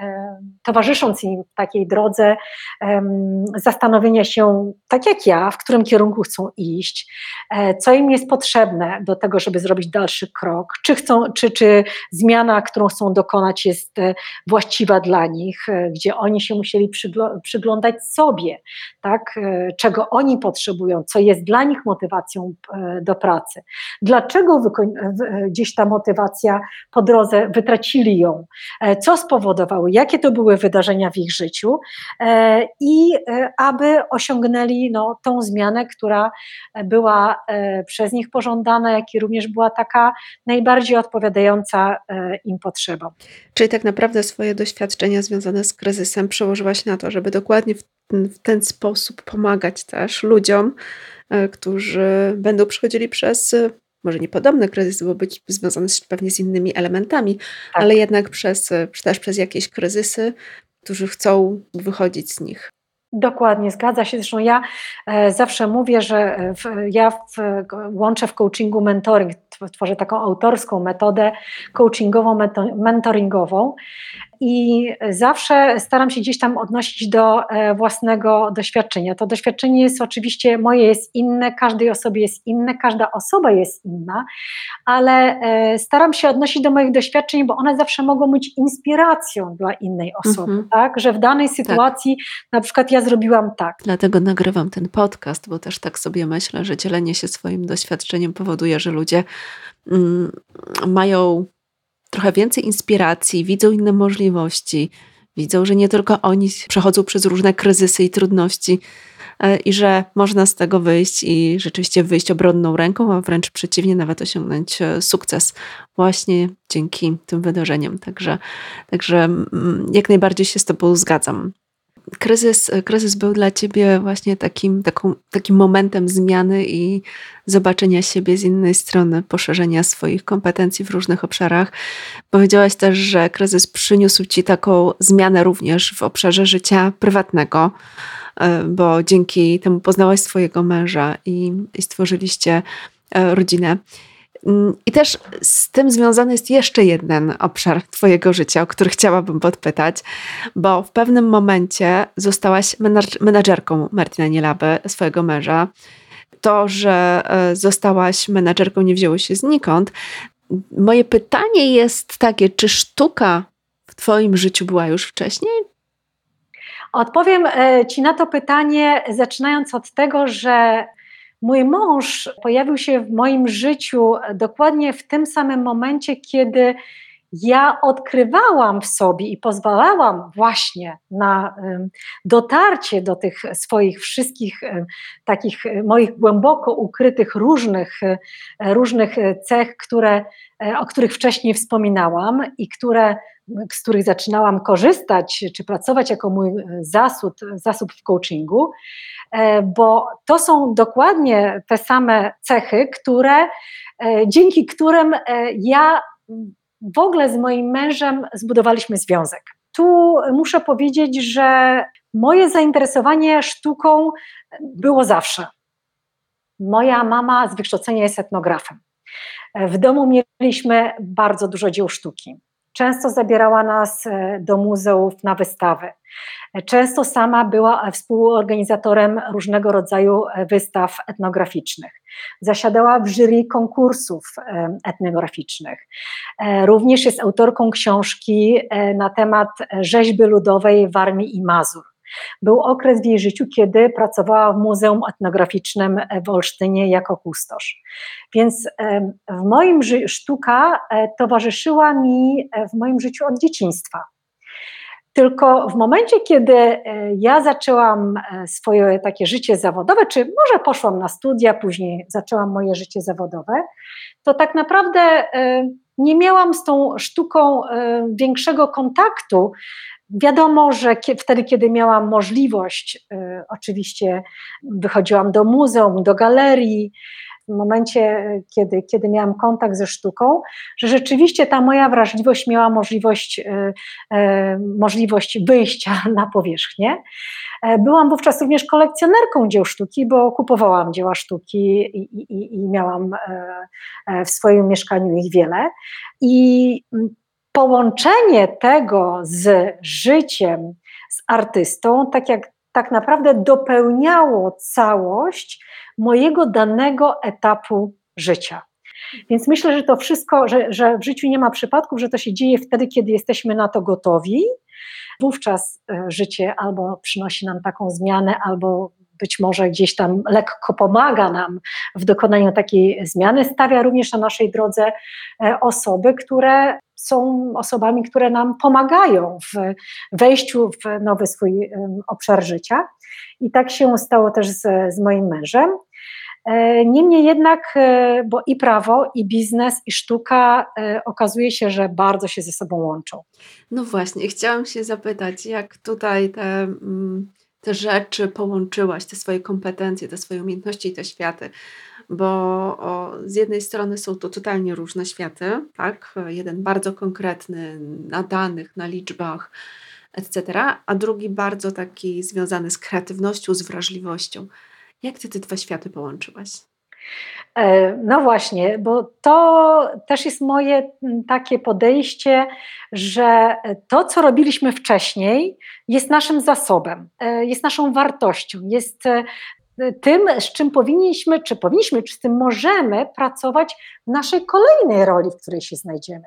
towarzysząc im w takiej drodze zastanowienia się, tak jak ja, w którym kierunku chcą iść, co im jest potrzebne do tego, żeby zrobić dalszy krok, czy, chcą, czy, czy zmiana, którą chcą dokonać jest właściwa dla nich, e, gdzie oni się musieli przyglądać sobie, tak, e, czego oni potrzebują, co jest dla nich motywacją e, do pracy. Dlaczego gdzieś ta motywacja po drodze wytracili ją, co spowodowały, jakie to były wydarzenia w ich życiu? I aby osiągnęli no, tą zmianę, która była przez nich pożądana, jak i również była taka najbardziej odpowiadająca im potrzebom. Czyli tak naprawdę swoje doświadczenia związane z kryzysem przełożyłaś na to, żeby dokładnie w, w ten sposób pomagać też ludziom, e, którzy będą przechodzili przez e, może niepodobny kryzys, bo być związany pewnie z innymi elementami, tak. ale jednak przez, e, też przez jakieś kryzysy, którzy chcą wychodzić z nich. Dokładnie, zgadza się. Zresztą ja e, zawsze mówię, że w, ja w, łączę w coachingu mentoring, tworzę taką autorską metodę coachingową, mentoringową i zawsze staram się gdzieś tam odnosić do e, własnego doświadczenia. To doświadczenie jest oczywiście moje jest inne, każdej osobie jest inne, każda osoba jest inna, ale e, staram się odnosić do moich doświadczeń, bo one zawsze mogą być inspiracją dla innej osoby, mhm. tak? Że w danej tak. sytuacji tak. na przykład ja zrobiłam tak. Dlatego nagrywam ten podcast, bo też tak sobie myślę, że dzielenie się swoim doświadczeniem powoduje, że ludzie mm, mają trochę więcej inspiracji, widzą inne możliwości, widzą, że nie tylko oni przechodzą przez różne kryzysy i trudności e, i że można z tego wyjść i rzeczywiście wyjść obronną ręką, a wręcz przeciwnie, nawet osiągnąć e, sukces właśnie dzięki tym wydarzeniom. Także, także mm, jak najbardziej się z Tobą zgadzam kryzys, kryzys był dla ciebie właśnie takim, taką, takim momentem zmiany i zobaczenia siebie z innej strony, poszerzenia swoich kompetencji w różnych obszarach. Powiedziałaś też, że kryzys przyniósł ci taką zmianę również w obszarze życia prywatnego, e, bo dzięki temu poznałaś swojego męża i, i stworzyliście e, rodzinę. Mm, I też z tym związany jest jeszcze jeden obszar Twojego życia, o który chciałabym podpytać, bo w pewnym momencie zostałaś menadżerką Martina Nielaby, swojego męża. To, że e, zostałaś menadżerką, nie wzięło się znikąd. Moje pytanie jest takie: czy sztuka w Twoim życiu była już wcześniej? Odpowiem e, Ci na to pytanie, zaczynając od tego, że Mój mąż pojawił się w moim życiu dokładnie w tym samym momencie, kiedy ja odkrywałam w sobie i pozwalałam właśnie na dotarcie do tych swoich wszystkich takich moich głęboko ukrytych różnych, różnych cech, które, o których wcześniej wspominałam i które, z których zaczynałam korzystać czy pracować jako mój zasób, zasób w coachingu. E, bo to są dokładnie te same cechy, które, e, dzięki którym e, ja w ogóle z moim mężem zbudowaliśmy związek. Tu muszę powiedzieć, że moje zainteresowanie sztuką było zawsze. Moja mama z wykształcenia jest etnografem. W domu mieliśmy bardzo dużo dzieł sztuki. Często zabierała nas do muzeów na wystawy. Często sama była współorganizatorem różnego rodzaju e, wystaw etnograficznych. Zasiadała w jury konkursów e, etnograficznych. E, również jest autorką książki na temat rzeźby ludowej w Armii i Mazur. Był okres w jej życiu, kiedy pracowała w Muzeum Etnograficznym w Olsztynie jako kustosz. Więc w moim sztuka e, towarzyszyła mi e, w moim życiu od dzieciństwa. Tylko w momencie, kiedy e, ja zaczęłam swoje takie życie zawodowe, czy może poszłam na studia, później zaczęłam moje życie zawodowe, to tak naprawdę nie miałam z tą sztuką większego kontaktu. Wiadomo, że wtedy, kiedy miałam możliwość, oczywiście wychodziłam do muzeum, do galerii, w momencie, kiedy, kiedy miałam kontakt ze sztuką, że rzeczywiście ta moja wrażliwość miała możliwość, e, e, możliwość wyjścia na powierzchnię. E, byłam wówczas również kolekcjonerką dzieł sztuki, bo kupowałam dzieła sztuki i, i, i miałam w swoim mieszkaniu ich wiele. I połączenie tego z życiem, z artystą, tak jak tak naprawdę dopełniało całość mojego danego etapu życia. Więc myślę, że to wszystko, że, że w życiu nie ma przypadków, że to się dzieje wtedy, kiedy jesteśmy na to gotowi. Wówczas e, życie albo przynosi nam taką zmianę, albo być może gdzieś tam lekko pomaga nam w dokonaniu takiej zmiany, stawia również na naszej drodze e, osoby, które są osobami, które nam pomagają w wejściu w nowy swój obszar życia. I tak się stało też z, z moim mężem. E, niemniej jednak, e, bo i prawo, i biznes, i sztuka okazuje się, że bardzo się ze sobą łączą. No właśnie, chciałam się zapytać, jak tutaj te mm, te rzeczy połączyłaś, te swoje kompetencje, te swoje umiejętności i te światy. Bo o, z jednej strony są to totalnie różne światy, tak? Jeden bardzo konkretny, na danych, na liczbach, etc., a drugi bardzo taki związany z kreatywnością, z wrażliwością. Jak ty te dwa światy połączyłaś? E, no właśnie, bo to też jest moje takie podejście, że to, co robiliśmy wcześniej, jest naszym zasobem, e, jest naszą wartością, jest e, tym, z czym powinniśmy, czy powinniśmy, czy z tym możemy pracować w naszej kolejnej roli, w której się znajdziemy.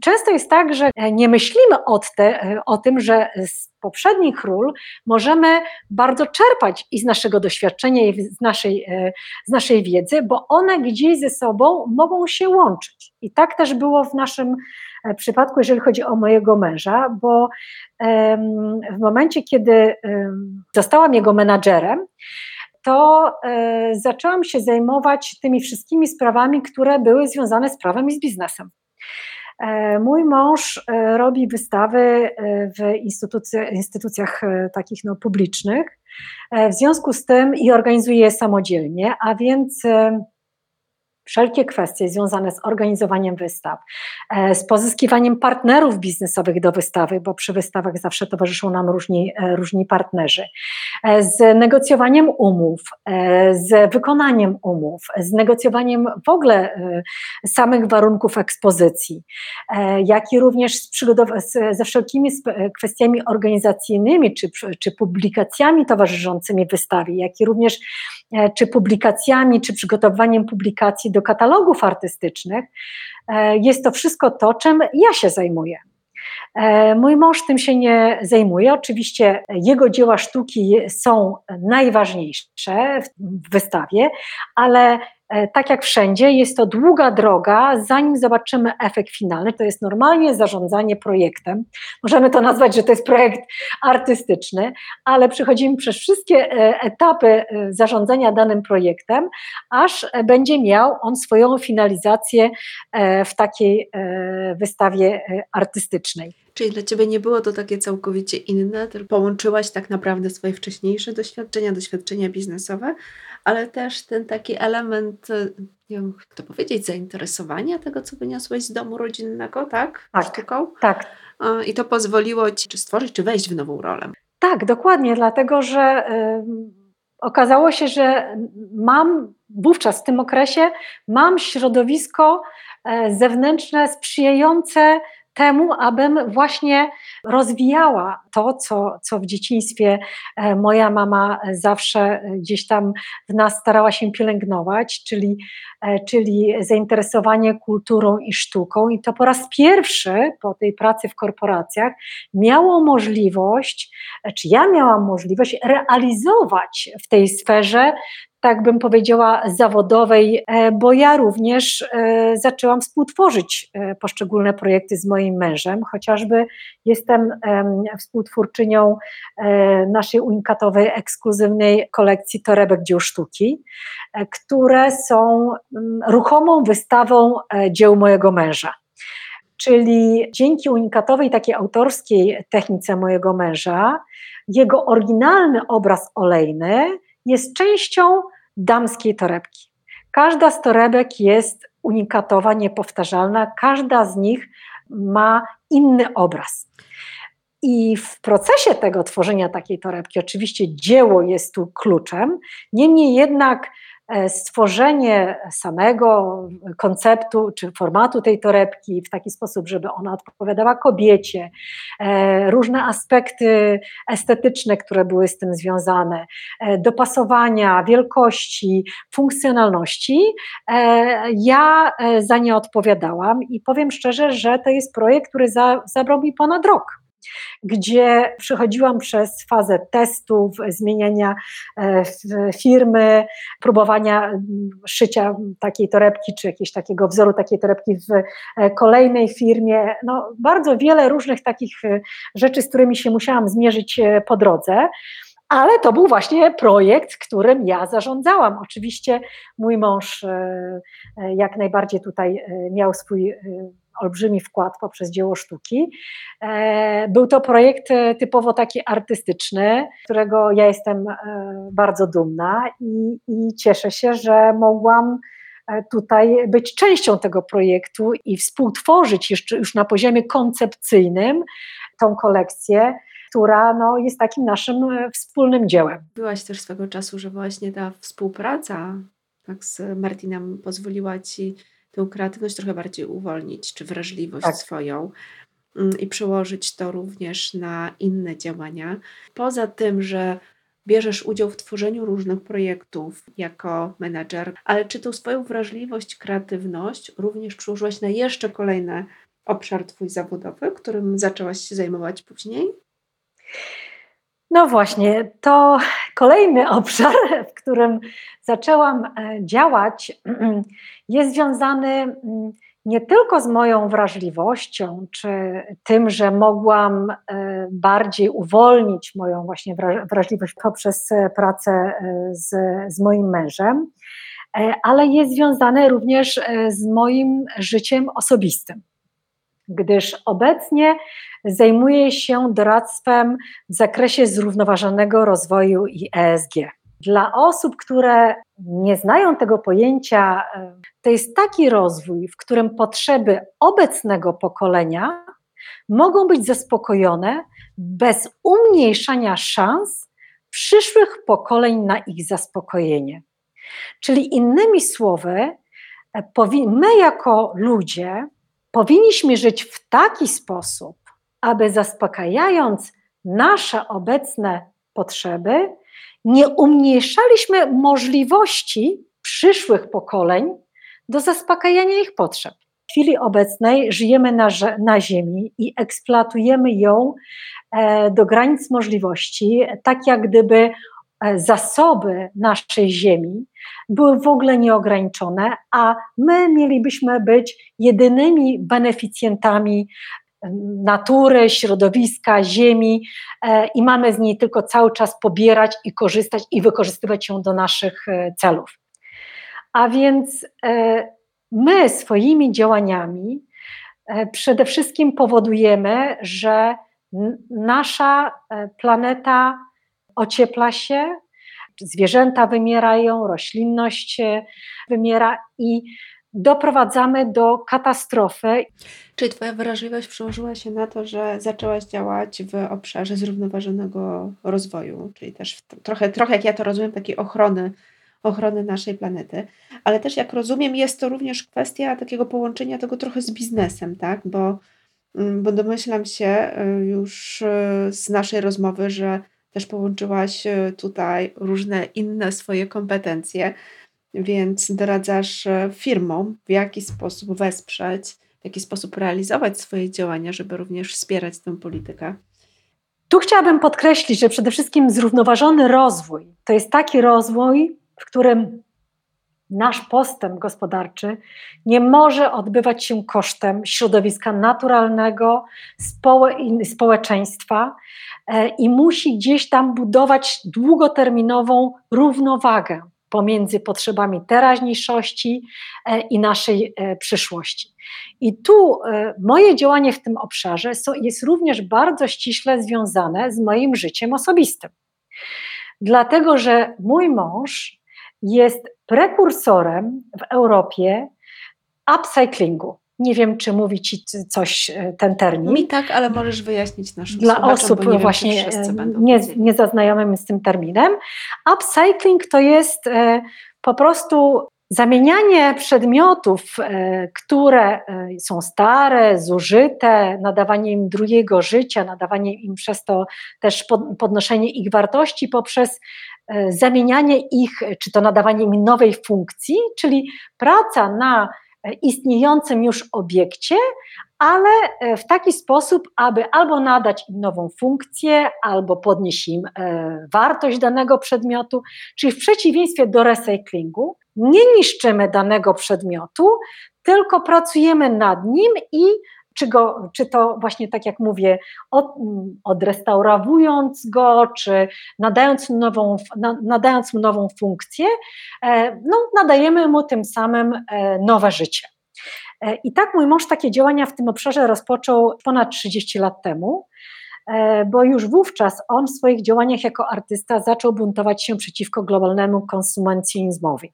Często jest tak, że nie myślimy o, te, o tym, że z poprzednich ról możemy bardzo czerpać i z naszego doświadczenia, i z naszej, z naszej wiedzy, bo one gdzieś ze sobą mogą się łączyć. I tak też było w naszym przypadku, jeżeli chodzi o mojego męża, bo w momencie, kiedy zostałam jego menadżerem, to e, zaczęłam się zajmować tymi wszystkimi sprawami, które były związane z prawem i z biznesem. E, mój mąż e, robi wystawy e, w instytucjach takich no, publicznych, w związku z tym i organizuje je samodzielnie, a więc wszelkie kwestie związane z organizowaniem wystaw, e, z pozyskiwaniem partnerów biznesowych do wystawy, bo przy wystawach zawsze towarzyszą nam różni, e, różni partnerzy, e, z negocjowaniem umów, z wykonaniem umów, z negocjowaniem w ogóle samych warunków ekspozycji, jak i również z ze wszelkimi kwestiami organizacyjnymi czy, czy publikacjami towarzyszącymi wystawie, jak i również czy publikacjami, czy przygotowaniem publikacji do katalogów artystycznych, e, jest to wszystko to, czym ja się zajmuję. E, mój mąż tym się nie zajmuje. Oczywiście jego dzieła sztuki są najważniejsze w wystawie, ale tak jak wszędzie, jest to długa droga, zanim zobaczymy efekt finalny. To jest normalnie zarządzanie projektem. Możemy to nazwać, że to jest projekt artystyczny, ale przechodzimy przez wszystkie e, etapy e, zarządzania danym projektem, aż będzie miał on swoją finalizację w takiej wystawie artystycznej. Czyli dla Ciebie nie było to takie całkowicie inne, tylko połączyłaś tak naprawdę swoje wcześniejsze doświadczenia, doświadczenia biznesowe, ale też ten taki element, e, nie wiem, jak to powiedzieć, zainteresowania tego, co wyniosłeś z domu rodzinnego, tak? Tak. Sztuką? Tak. I to pozwoliło Ci czy stworzyć, czy wejść w nową rolę. Tak, dokładnie, dlatego że okazało się, że mam wówczas w tym okresie mam środowisko y, zewnętrzne sprzyjające temu, abym właśnie rozwijała to, co, co w dzieciństwie e, moja mama zawsze gdzieś tam w nas starała się pielęgnować, czyli, e, czyli zainteresowanie kulturą i sztuką. I to po raz pierwszy po tej pracy w korporacjach miało możliwość, czy ja miałam możliwość realizować w tej sferze tak bym powiedziała, zawodowej, e, bo ja również e, zaczęłam współtworzyć e, poszczególne projekty z moim mężem, chociażby jestem współtwórczynią naszej unikatowej, ekskluzywnej kolekcji torebek dzieł sztuki, które są ruchomą wystawą dzieł mojego męża. Czyli dzięki unikatowej, takiej autorskiej technice mojego męża, jego oryginalny obraz olejny jest częścią damskiej torebki. Każda z torebek jest unikatowa, niepowtarzalna, każda z nich ma inny obraz. I w procesie tego tworzenia takiej torebki, oczywiście dzieło jest tu kluczem, niemniej jednak stworzenie samego konceptu czy formatu tej torebki w taki sposób, żeby ona odpowiadała kobiecie, e, różne aspekty estetyczne, które były z tym związane, e, dopasowania, wielkości, funkcjonalności, ja za nie odpowiadałam i powiem szczerze, że to jest projekt, który zabrał mi ponad rok gdzie przechodziłam przez fazę testów, zmieniania e, firmy, próbowania szycia takiej torebki, czy jakiegoś takiego wzoru takiej torebki w e, kolejnej firmie. No, bardzo wiele różnych takich e, rzeczy, z którymi się musiałam zmierzyć po drodze. Ale to był właśnie projekt, którym ja zarządzałam. Oczywiście mój mąż jak najbardziej tutaj miał swój olbrzymi wkład poprzez dzieło sztuki. E, był to projekt e, typowo taki artystyczny, którego ja jestem e, bardzo dumna i, i cieszę się, że mogłam tutaj być częścią tego projektu i współtworzyć jeszcze już na poziomie koncepcyjnym tą kolekcję, która no, jest takim naszym wspólnym dziełem. Byłaś też swego czasu, że właśnie ta współpraca tak z Martinem pozwoliła Ci tę kreatywność trochę bardziej uwolnić, czy wrażliwość tak. swoją mm, i przełożyć to również na inne działania. Poza tym, że bierzesz udział w tworzeniu różnych projektów jako menedżer, ale czy tą swoją wrażliwość, kreatywność również przełożyłaś na jeszcze kolejny obszar Twój zawodowy, którym zaczęłaś się zajmować później? No właśnie, to kolejny obszar, w którym zaczęłam e, działać, jest związany mm, nie tylko z moją wrażliwością, czy tym, że mogłam e, bardziej uwolnić moją właśnie wrażliwość poprzez pracę e, z, z moim mężem, ale jest związane również z moim życiem osobistym gdyż obecnie zajmuję się doradztwem w zakresie zrównoważonego rozwoju i ESG. Dla osób, które nie znają tego pojęcia, to jest taki rozwój, w którym potrzeby obecnego pokolenia mogą być zaspokojone bez umniejszania szans przyszłych pokoleń na ich zaspokojenie. Czyli innymi słowy, my jako ludzie powinniśmy żyć w taki sposób, aby zaspokajając nasze obecne potrzeby, nie umniejszaliśmy możliwości przyszłych pokoleń do zaspokajania ich potrzeb. W chwili obecnej żyjemy na, na Ziemi i eksploatujemy ją e, do granic możliwości, tak jak gdyby zasoby naszej ziemi były w ogóle nieograniczone, a my mielibyśmy być jedynymi beneficjentami e, natury, środowiska, ziemi e, i mamy z niej tylko cały czas pobierać i korzystać i wykorzystywać ją do naszych celów. A więc my swoimi działaniami przede wszystkim powodujemy, że nasza planeta ociepla się, zwierzęta wymierają, roślinność wymiera i doprowadzamy do katastrofy. Czy Twoja wrażliwość przełożyła się na to, że zaczęłaś działać w obszarze zrównoważonego rozwoju, czyli też trochę, trochę, jak ja to rozumiem, takiej ochrony, ochrony naszej planety, ale też jak rozumiem, jest to również kwestia takiego połączenia tego trochę z biznesem, tak? Bo Mm, bo domyślam się już z naszej rozmowy, że też połączyłaś tutaj różne inne swoje kompetencje, więc doradzasz firmom, w jaki sposób wesprzeć, w jaki sposób realizować swoje działania, żeby również wspierać tę politykę. Tu chciałabym podkreślić, że przede wszystkim zrównoważony rozwój to jest taki rozwój, w którym nasz postęp gospodarczy nie może odbywać się kosztem środowiska naturalnego, społeczeństwa e, i musi gdzieś tam budować długoterminową równowagę pomiędzy potrzebami teraźniejszości e, i naszej e, przyszłości. I tu e, moje działanie w tym obszarze jest również bardzo ściśle związane z moim życiem osobistym. Dlatego, że mój mąż jest prekursorem w Europie upcyclingu. Nie wiem, czy mówi ci coś ten termin. Mi tak, ale możesz wyjaśnić naszym Dla osób nie właśnie nie, nie zaznajomym z tym terminem. Upcycling to jest po prostu Zamienianie przedmiotów, e, które e, są stare, zużyte, nadawanie im drugiego życia, nadawanie im przez to też podnoszenie ich wartości poprzez e, zamienianie ich, czy to nadawanie im nowej funkcji, czyli praca na istniejącym już obiekcie, ale w taki sposób, aby albo nadać im nową funkcję, albo podnieść im wartość danego przedmiotu, czyli w przeciwieństwie do recyklingu, nie niszczymy danego przedmiotu, tylko pracujemy nad nim i czy, go, czy to właśnie tak jak mówię, od, odrestaurowując go, czy nadając, nową, nadając mu nową funkcję, e, no, nadajemy mu tym samym e, nowe życie. E, I tak mój mąż takie działania w tym obszarze rozpoczął ponad 30 lat temu, bo już wówczas on w swoich działaniach jako artysta zaczął buntować się przeciwko globalnemu konsumencjonizmowi.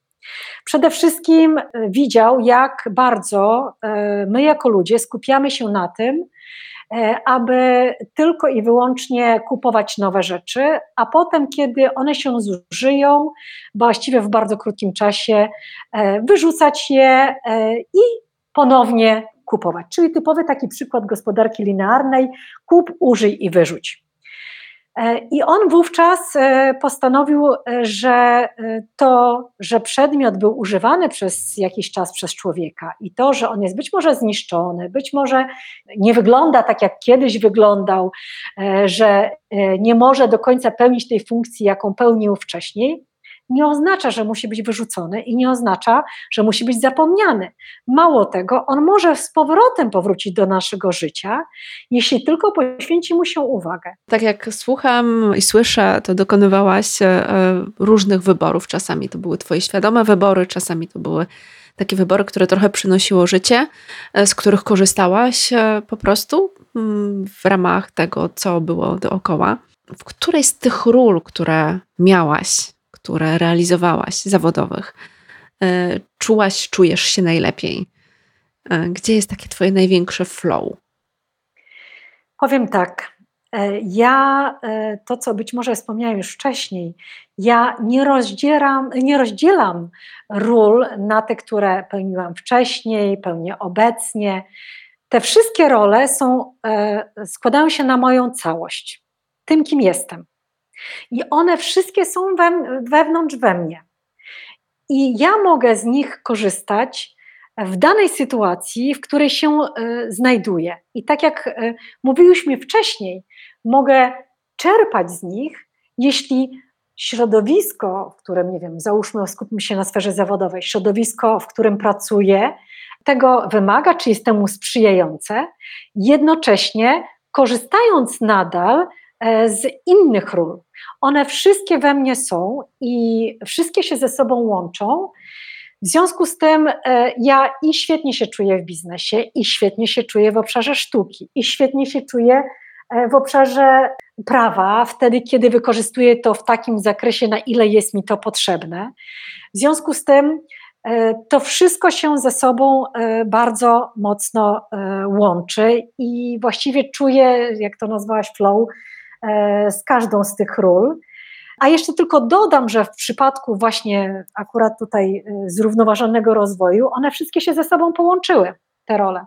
Przede wszystkim e, widział, jak bardzo e, my jako ludzie skupiamy się na tym, e, aby tylko i wyłącznie kupować nowe rzeczy, a potem, kiedy one się zużyją, właściwie w bardzo krótkim czasie, wyrzucać je i ponownie kupować. Czyli typowy taki przykład gospodarki linearnej: kup, użyj i wyrzuć. E, I on wówczas e, postanowił, e, że to, że przedmiot był używany przez jakiś czas przez człowieka i to, że on jest być może zniszczony, być może nie wygląda tak, jak kiedyś wyglądał, że nie może do końca pełnić tej funkcji, jaką pełnił wcześniej, nie oznacza, że musi być wyrzucony i nie oznacza, że musi być zapomniany. Mało tego, on może z powrotem powrócić do naszego życia, jeśli tylko poświęci mu się uwagę. Tak jak słucham i słyszę, to dokonywałaś e, różnych wyborów. Czasami to były Twoje świadome wybory, czasami to były takie wybory, które trochę przynosiło życie, e, z których korzystałaś e, po prostu mm, w ramach tego, co było dookoła. W której z tych ról, które miałaś, które realizowałaś, zawodowych, e, czułaś, czujesz się najlepiej? E, gdzie jest takie Twoje największe flow? Powiem tak. E, ja to, co być może wspomniałam już wcześniej, ja nie rozdzielam, nie rozdzielam ról na te, które pełniłam wcześniej, pełnię obecnie. Te wszystkie role są, składają się na moją całość, tym, kim jestem. I one wszystkie są we, wewnątrz we mnie. I ja mogę z nich korzystać w danej sytuacji, w której się y, znajduję. I tak jak y, mówiłyśmy wcześniej, mogę czerpać z nich, jeśli środowisko, w którym, nie wiem, załóżmy, skupmy się na sferze zawodowej, środowisko, w którym pracuję, tego wymaga, czy jest temu sprzyjające, jednocześnie korzystając nadal E, z innych ról. One wszystkie we mnie są i wszystkie się ze sobą łączą. W związku z tym e, ja i świetnie się czuję w biznesie, i świetnie się czuję w obszarze sztuki, i świetnie się czuję e, w obszarze prawa, wtedy, kiedy wykorzystuję to w takim zakresie, na ile jest mi to potrzebne. W związku z tym to wszystko się ze sobą bardzo mocno łączy i właściwie czuję, jak to nazwałaś, flow, E, z każdą z tych ról. A jeszcze tylko dodam, że w przypadku właśnie akurat tutaj e, zrównoważonego rozwoju, one wszystkie się ze sobą połączyły. Te role.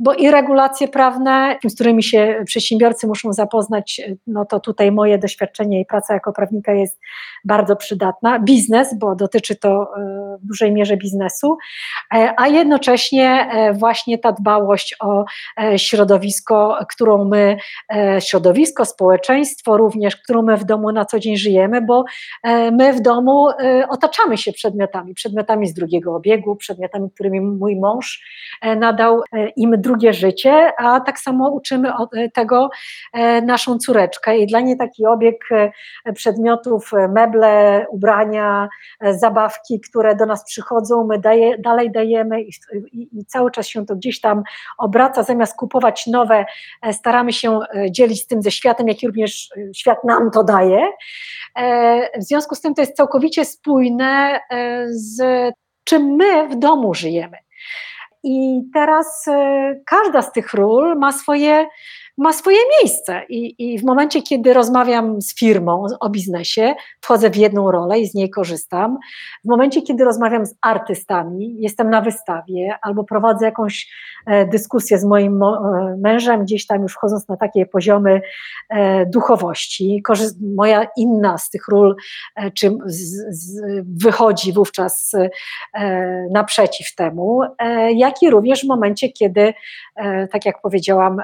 Bo i regulacje prawne, z którymi się przedsiębiorcy muszą zapoznać, no to tutaj moje doświadczenie i praca jako prawnika jest bardzo przydatna. Biznes, bo dotyczy to e, w dużej mierze biznesu, e, a jednocześnie właśnie ta dbałość o środowisko, którą my, środowisko, społeczeństwo również, którą my w domu na co dzień żyjemy, bo my w domu otaczamy się przedmiotami, przedmiotami z drugiego obiegu, przedmiotami, którymi mój mąż e, nadał e, im drugie życie, a tak samo uczymy e, tego naszą córeczkę i dla niej taki obieg przedmiotów, meble, ubrania, zabawki, które do nas przychodzą, my daje, dalej dajemy i, i, i cały czas się to gdzieś tam obraca, zamiast kupować nowe, staramy się dzielić z tym ze światem, jaki również świat nam to daje. W związku z tym to jest całkowicie spójne z czym my w domu żyjemy. I teraz e, każda z tych ról ma swoje ma swoje miejsce. I, I, w momencie, kiedy rozmawiam z firmą o biznesie, wchodzę w jedną rolę i z niej korzystam. W momencie, kiedy rozmawiam z artystami, jestem na wystawie albo prowadzę jakąś e, dyskusję z moim e, mężem, gdzieś tam już wchodząc na takie poziomy e, duchowości, moja inna z tych ról czy wychodzi wówczas naprzeciw temu, jak i również w momencie, kiedy, tak jak powiedziałam,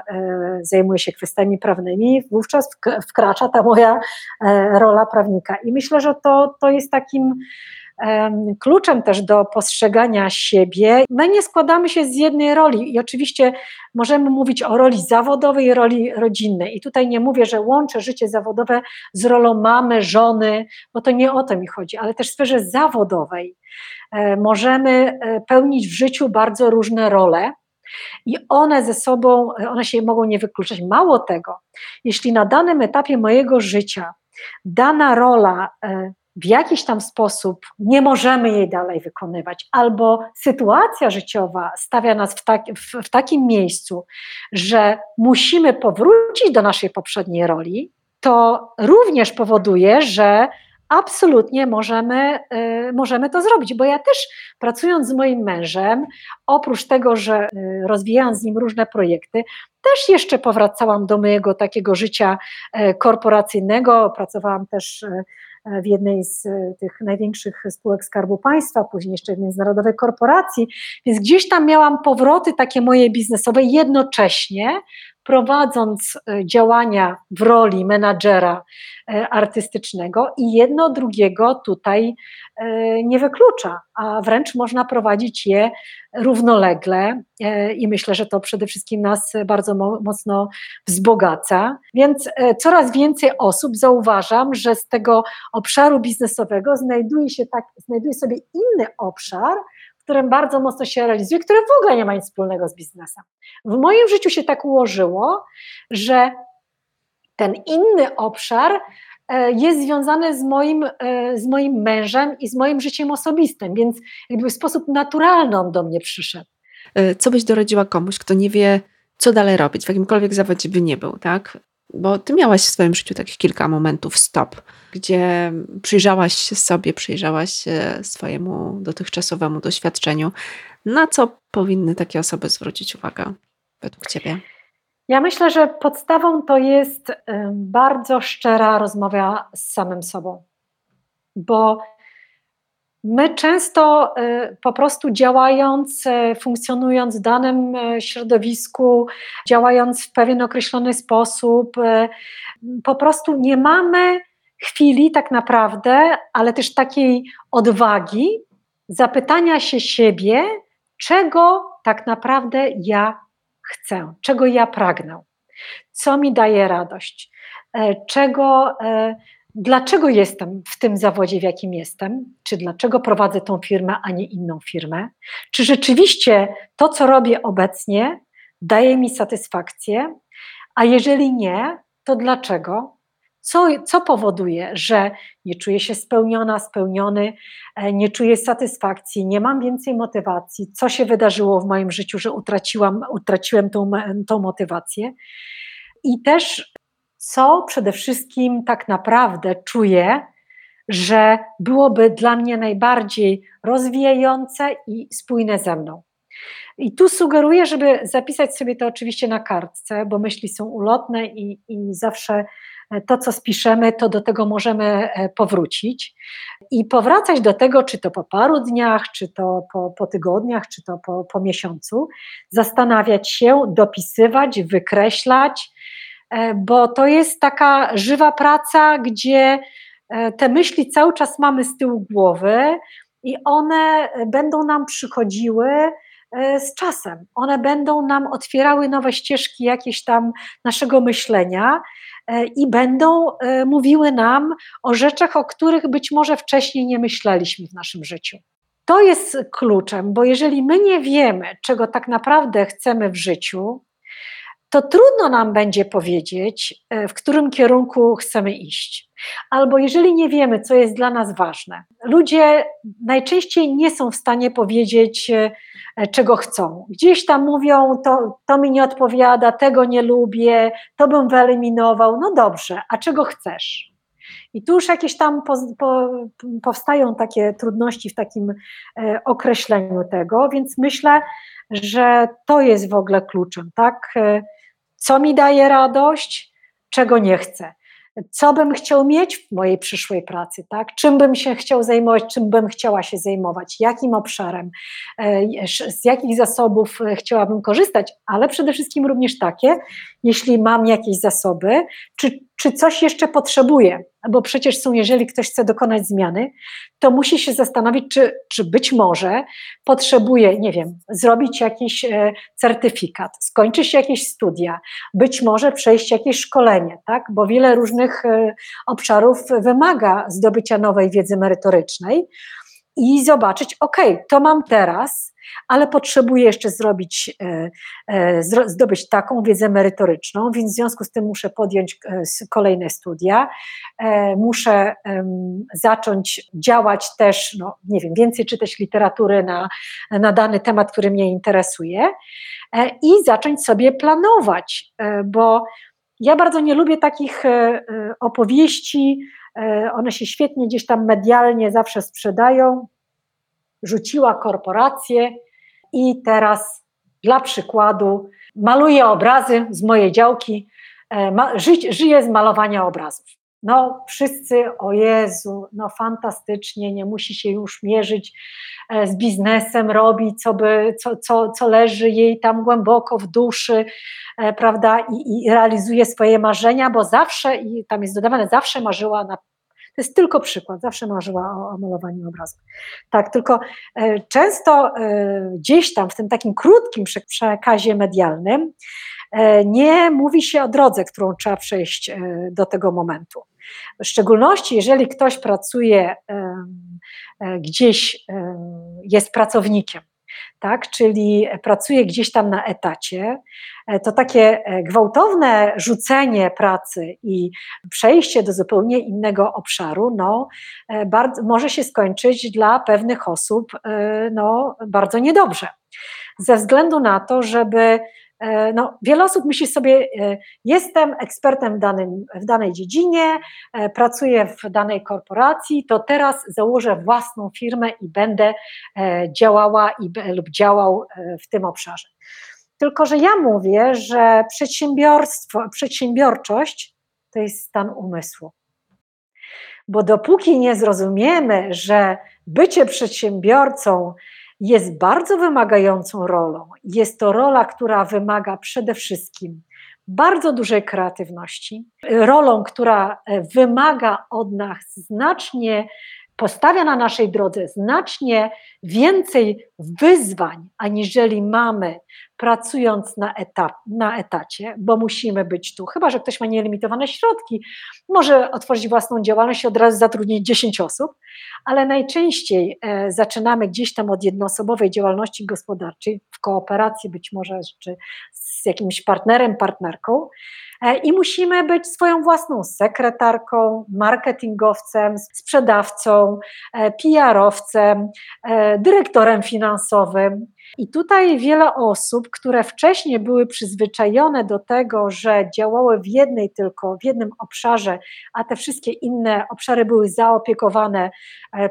zajmuję zajmuję się kwestiami prawnymi, wówczas wkracza ta moja e, rola prawnika. I myślę, że to, to jest takim kluczem też do postrzegania siebie. My nie składamy się z jednej roli i oczywiście możemy mówić o roli zawodowej roli rodzinnej. I tutaj nie mówię, że łączę życie zawodowe z rolą mamy, żony, bo to nie o to mi chodzi, ale też w sferze zawodowej e, możemy e, pełnić w życiu bardzo różne role i one ze sobą, one się mogą nie wykluczać. Mało tego, jeśli na danym etapie mojego życia dana rola e, w jakiś tam sposób nie możemy jej dalej wykonywać, albo sytuacja życiowa stawia nas w, tak, w, w takim miejscu, że musimy powrócić do naszej poprzedniej roli, to również powoduje, że absolutnie możemy, y, możemy to zrobić, bo ja też pracując z moim mężem, oprócz tego, że y, rozwijałam z nim różne projekty, też jeszcze powracałam do mojego takiego życia y, korporacyjnego, pracowałam też w jednej z tych największych spółek Skarbu Państwa, później jeszcze w międzynarodowej korporacji, więc gdzieś tam miałam powroty takie moje biznesowe jednocześnie prowadząc e, działania w roli menadżera e, artystycznego i jedno drugiego tutaj e, nie wyklucza, a wręcz można prowadzić je równolegle i myślę, że to przede wszystkim nas bardzo mocno wzbogaca. Więc coraz więcej osób zauważam, że z tego obszaru biznesowego znajduje się tak, znajduje sobie inny obszar, którym bardzo mocno się realizuje, który w ogóle nie ma nic wspólnego z biznesem. W moim życiu się tak ułożyło, że ten inny obszar e, jest związany z moim, e, z moim mężem i z moim życiem osobistym, więc jakby w sposób naturalny on do mnie przyszedł. E, co byś doradziła komuś, kto nie wie, co dalej robić, w jakimkolwiek zawodzie by nie był, tak? Bo ty miałaś w swoim życiu takich kilka momentów stop, gdzie przyjrzałaś się sobie, przyjrzałaś się swojemu dotychczasowemu doświadczeniu. Na co powinny takie osoby zwrócić uwagę według ciebie? Ja myślę, że podstawą to jest bardzo szczera rozmowa z samym sobą, bo My często y, po prostu działając, y, funkcjonując w danym y, środowisku, działając w pewien określony sposób, po prostu nie mamy chwili tak naprawdę, ale też takiej odwagi zapytania się siebie, czego tak naprawdę ja chcę, czego ja pragnę, co mi daje radość, czego dlaczego jestem w tym zawodzie, w jakim jestem, czy dlaczego prowadzę tą firmę, a nie inną firmę, czy rzeczywiście to, co robię obecnie, daje mi satysfakcję, a jeżeli nie, to dlaczego? Co, co powoduje, że nie czuję się spełniona, spełniony, e, nie czuję satysfakcji, nie mam więcej motywacji? Co się wydarzyło w moim życiu, że utraciłam, utraciłem tą, tą motywację? I też co przede wszystkim tak naprawdę czuję, że byłoby dla mnie najbardziej rozwijające i spójne ze mną. I tu sugeruję, żeby zapisać sobie to oczywiście na kartce, bo myśli są ulotne i, i zawsze to, co spiszemy, to do tego możemy e, powrócić i powracać do tego, czy to po paru dniach, czy to po, po tygodniach, czy to po, po miesiącu, zastanawiać się, dopisywać, wykreślać, e, bo to jest taka żywa praca, gdzie e, te myśli cały czas mamy z tyłu głowy i one będą nam przychodziły z czasem. One będą nam otwierały nowe ścieżki jakieś tam naszego myślenia E, i będą e, mówiły nam o rzeczach, o których być może wcześniej nie myśleliśmy w naszym życiu. To jest kluczem, bo jeżeli my nie wiemy, czego tak naprawdę chcemy w życiu, to trudno nam będzie powiedzieć, e, w którym kierunku chcemy iść. Albo jeżeli nie wiemy, co jest dla nas ważne. Ludzie najczęściej nie są w stanie powiedzieć, E, czego chcą. Gdzieś tam mówią, to, to mi nie odpowiada, tego nie lubię, to bym wyeliminował. No dobrze, a czego chcesz? I tu już jakieś tam po, po, powstają takie trudności w takim e, określeniu tego, więc myślę, że to jest w ogóle kluczem, tak? E, co mi daje radość, czego nie chcę. Co bym chciał mieć w mojej przyszłej pracy, tak? czym bym się chciał zajmować, czym bym chciała się zajmować, jakim obszarem, e, z jakich zasobów e, chciałabym korzystać, ale przede wszystkim również takie, jeśli mam jakieś zasoby, czy, czy coś jeszcze potrzebuję, bo przecież są, jeżeli ktoś chce dokonać zmiany, to musi się zastanowić, czy, czy być może potrzebuje, nie wiem, zrobić jakiś e, certyfikat, skończyć jakieś studia, być może przejść jakieś szkolenie, tak? bo wiele różnych e, obszarów wymaga zdobycia nowej wiedzy merytorycznej i zobaczyć, ok, to mam teraz, ale potrzebuję jeszcze zrobić, e, e, zdobyć taką wiedzę merytoryczną, więc w związku z tym muszę podjąć e, kolejne studia, muszę zacząć działać też, no nie wiem, więcej czytać literatury na, na dany temat, który mnie interesuje i zacząć sobie planować, bo ja bardzo nie lubię takich opowieści, one się świetnie gdzieś tam medialnie zawsze sprzedają, rzuciła korporację i teraz dla przykładu maluję obrazy z mojej działki, e, ma, ży, żyję z malowania obrazów. No, wszyscy, o Jezu, no fantastycznie, nie musi się już mierzyć e, z biznesem, robi, co, by, co, co, co leży jej tam głęboko w duszy, e, prawda, i, i realizuje swoje marzenia, bo zawsze, i tam jest dodawane, zawsze marzyła na jest tylko przykład, zawsze marzyła o, o malowaniu obrazów. Tak, tylko e, często e, gdzieś tam w tym takim krótkim przekazie medialnym e, nie mówi się o drodze, którą trzeba przejść do tego momentu. W szczególności, jeżeli ktoś pracuje gdzieś, jest pracownikiem, tak, czyli pracuje gdzieś tam na etacie, e, to takie e, gwałtowne rzucenie pracy i przejście do zupełnie innego obszaru, no, e, bardzo, może się skończyć dla pewnych osób no, bardzo niedobrze. Ze względu na to, żeby E, no, wiele osób myśli sobie, e, jestem ekspertem w, danym, w danej dziedzinie, e, pracuję w danej korporacji, to teraz założę własną firmę i będę działała i, lub działał w tym obszarze. Tylko, że ja mówię, że przedsiębiorstwo, przedsiębiorczość to jest stan umysłu. Bo dopóki nie zrozumiemy, że bycie przedsiębiorcą jest bardzo wymagającą rolą. Jest to rola, która wymaga przede wszystkim bardzo dużej kreatywności, rolą, która e, wymaga od nas znacznie postawia na naszej drodze znacznie więcej wyzwań, aniżeli mamy pracując na, etap, na etacie, bo musimy być tu. Chyba, że ktoś ma nielimitowane środki, może otworzyć własną działalność i od razu zatrudnić 10 osób, ale najczęściej e, zaczynamy gdzieś tam od jednoosobowej działalności gospodarczej, w kooperacji być może czy z jakimś partnerem, partnerką. E, i musimy być swoją własną sekretarką, marketingowcem, sprzedawcą, e, PR-owcem, e, dyrektorem finansowym. I tutaj wiele osób, które wcześniej były przyzwyczajone do tego, że działały w jednej tylko, w jednym obszarze, a te wszystkie inne obszary były zaopiekowane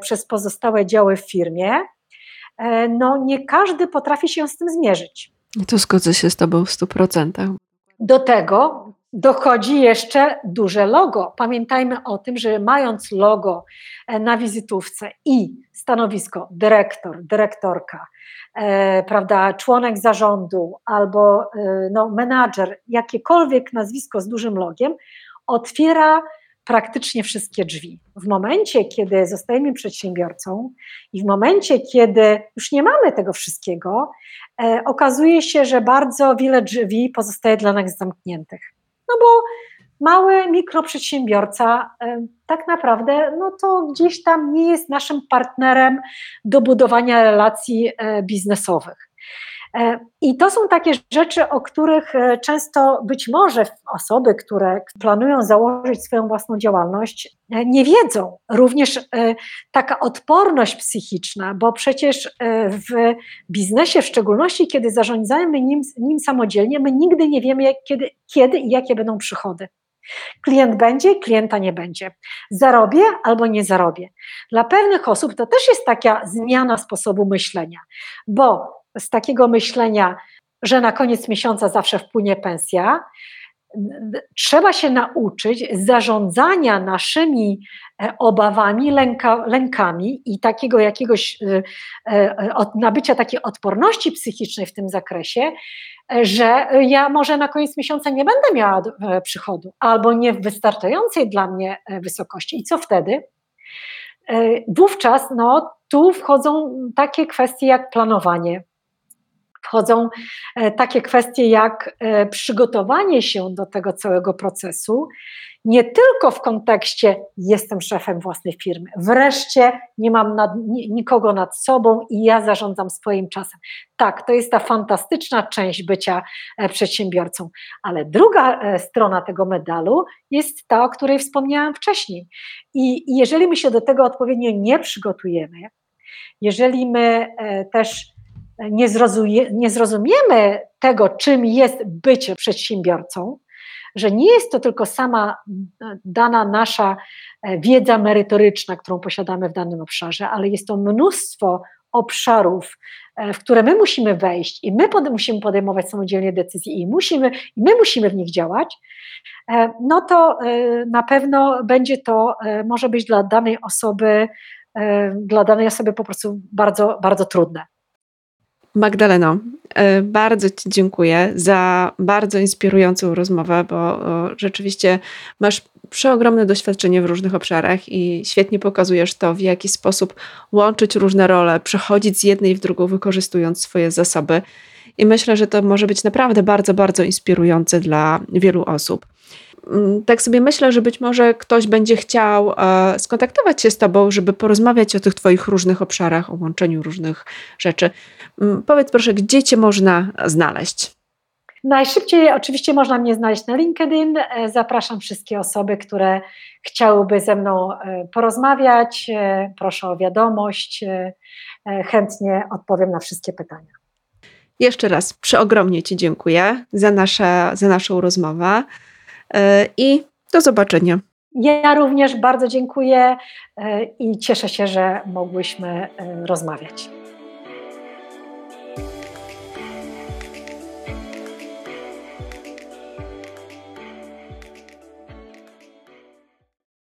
przez pozostałe działy w firmie, no nie każdy potrafi się z tym zmierzyć. To zgodzę się z Tobą w 100%. Do tego dochodzi jeszcze duże logo. Pamiętajmy o tym, że mając logo e, na wizytówce i stanowisko dyrektor, dyrektorka, e, prawda, członek zarządu albo e, no, menadżer, jakiekolwiek nazwisko z dużym logiem, otwiera praktycznie wszystkie drzwi. W momencie, kiedy zostajemy przedsiębiorcą i w momencie, kiedy już nie mamy tego wszystkiego, okazuje się, że bardzo wiele drzwi pozostaje dla nas zamkniętych. No bo mały mikroprzedsiębiorca e, tak naprawdę, no to gdzieś tam nie jest naszym partnerem do budowania relacji e, biznesowych. E, I to są takie rzeczy, o których e, często być może osoby, które planują założyć swoją własną działalność, e, nie wiedzą. Również taka odporność psychiczna, bo przecież w biznesie, w szczególności kiedy zarządzamy nim, nim samodzielnie, my nigdy nie wiemy, kiedy, kiedy i jakie będą przychody. Klient będzie, klienta nie będzie. Zarobię albo nie zarobię. Dla pewnych osób to też jest taka zmiana sposobu myślenia, bo z takiego myślenia, że na koniec miesiąca zawsze wpłynie pensja, trzeba się nauczyć zarządzania naszymi e, obawami, lęka, lękami i takiego jakiegoś e, e, nabycia takiej odporności psychicznej w tym zakresie, że ja może na koniec miesiąca nie będę miała przychodu albo nie w wystarczającej dla mnie wysokości. I co wtedy? Wówczas no, tu wchodzą takie kwestie jak planowanie, wchodzą e, takie kwestie jak e, przygotowanie się do tego całego procesu, nie tylko w kontekście jestem szefem własnej firmy, wreszcie nie mam nad, nikogo nad sobą i ja zarządzam swoim czasem. Tak, to jest ta fantastyczna część bycia e, przedsiębiorcą, ale druga strona tego medalu jest ta, o której wspomniałam wcześniej. I jeżeli my się do tego odpowiednio nie przygotujemy, jeżeli my też nie, zrozumie, nie zrozumiemy tego, czym jest bycie przedsiębiorcą, że nie jest to tylko sama dana nasza e, wiedza merytoryczna, którą posiadamy w danym obszarze, ale jest to mnóstwo obszarów, e, w które my musimy wejść i my pod, musimy podejmować samodzielnie decyzje i musimy, i my musimy w nich działać, e, no to na pewno będzie to, może być dla danej osoby, dla danej osoby po prostu bardzo, bardzo trudne. Magdaleno, e, bardzo Ci dziękuję za bardzo inspirującą rozmowę, bo rzeczywiście masz przeogromne doświadczenie w różnych obszarach i świetnie pokazujesz to, w jaki sposób łączyć różne role, przechodzić z jednej w drugą, wykorzystując swoje zasoby. I myślę, że to może być naprawdę bardzo, bardzo inspirujące dla wielu osób. Mm, tak sobie myślę, że być może ktoś będzie chciał e, skontaktować się z Tobą, żeby porozmawiać o tych Twoich różnych obszarach, o łączeniu różnych rzeczy. Mm, powiedz proszę, gdzie Cię można znaleźć? Najszybciej oczywiście można mnie znaleźć na LinkedIn. E, zapraszam wszystkie osoby, które chciałyby ze mną e, porozmawiać. Proszę o wiadomość. Chętnie odpowiem na wszystkie pytania. Jeszcze raz przeogromnie Ci dziękuję za, nasze, za naszą rozmowę. E, i do zobaczenia. Ja również bardzo dziękuję e, i cieszę się, że mogłyśmy e, rozmawiać.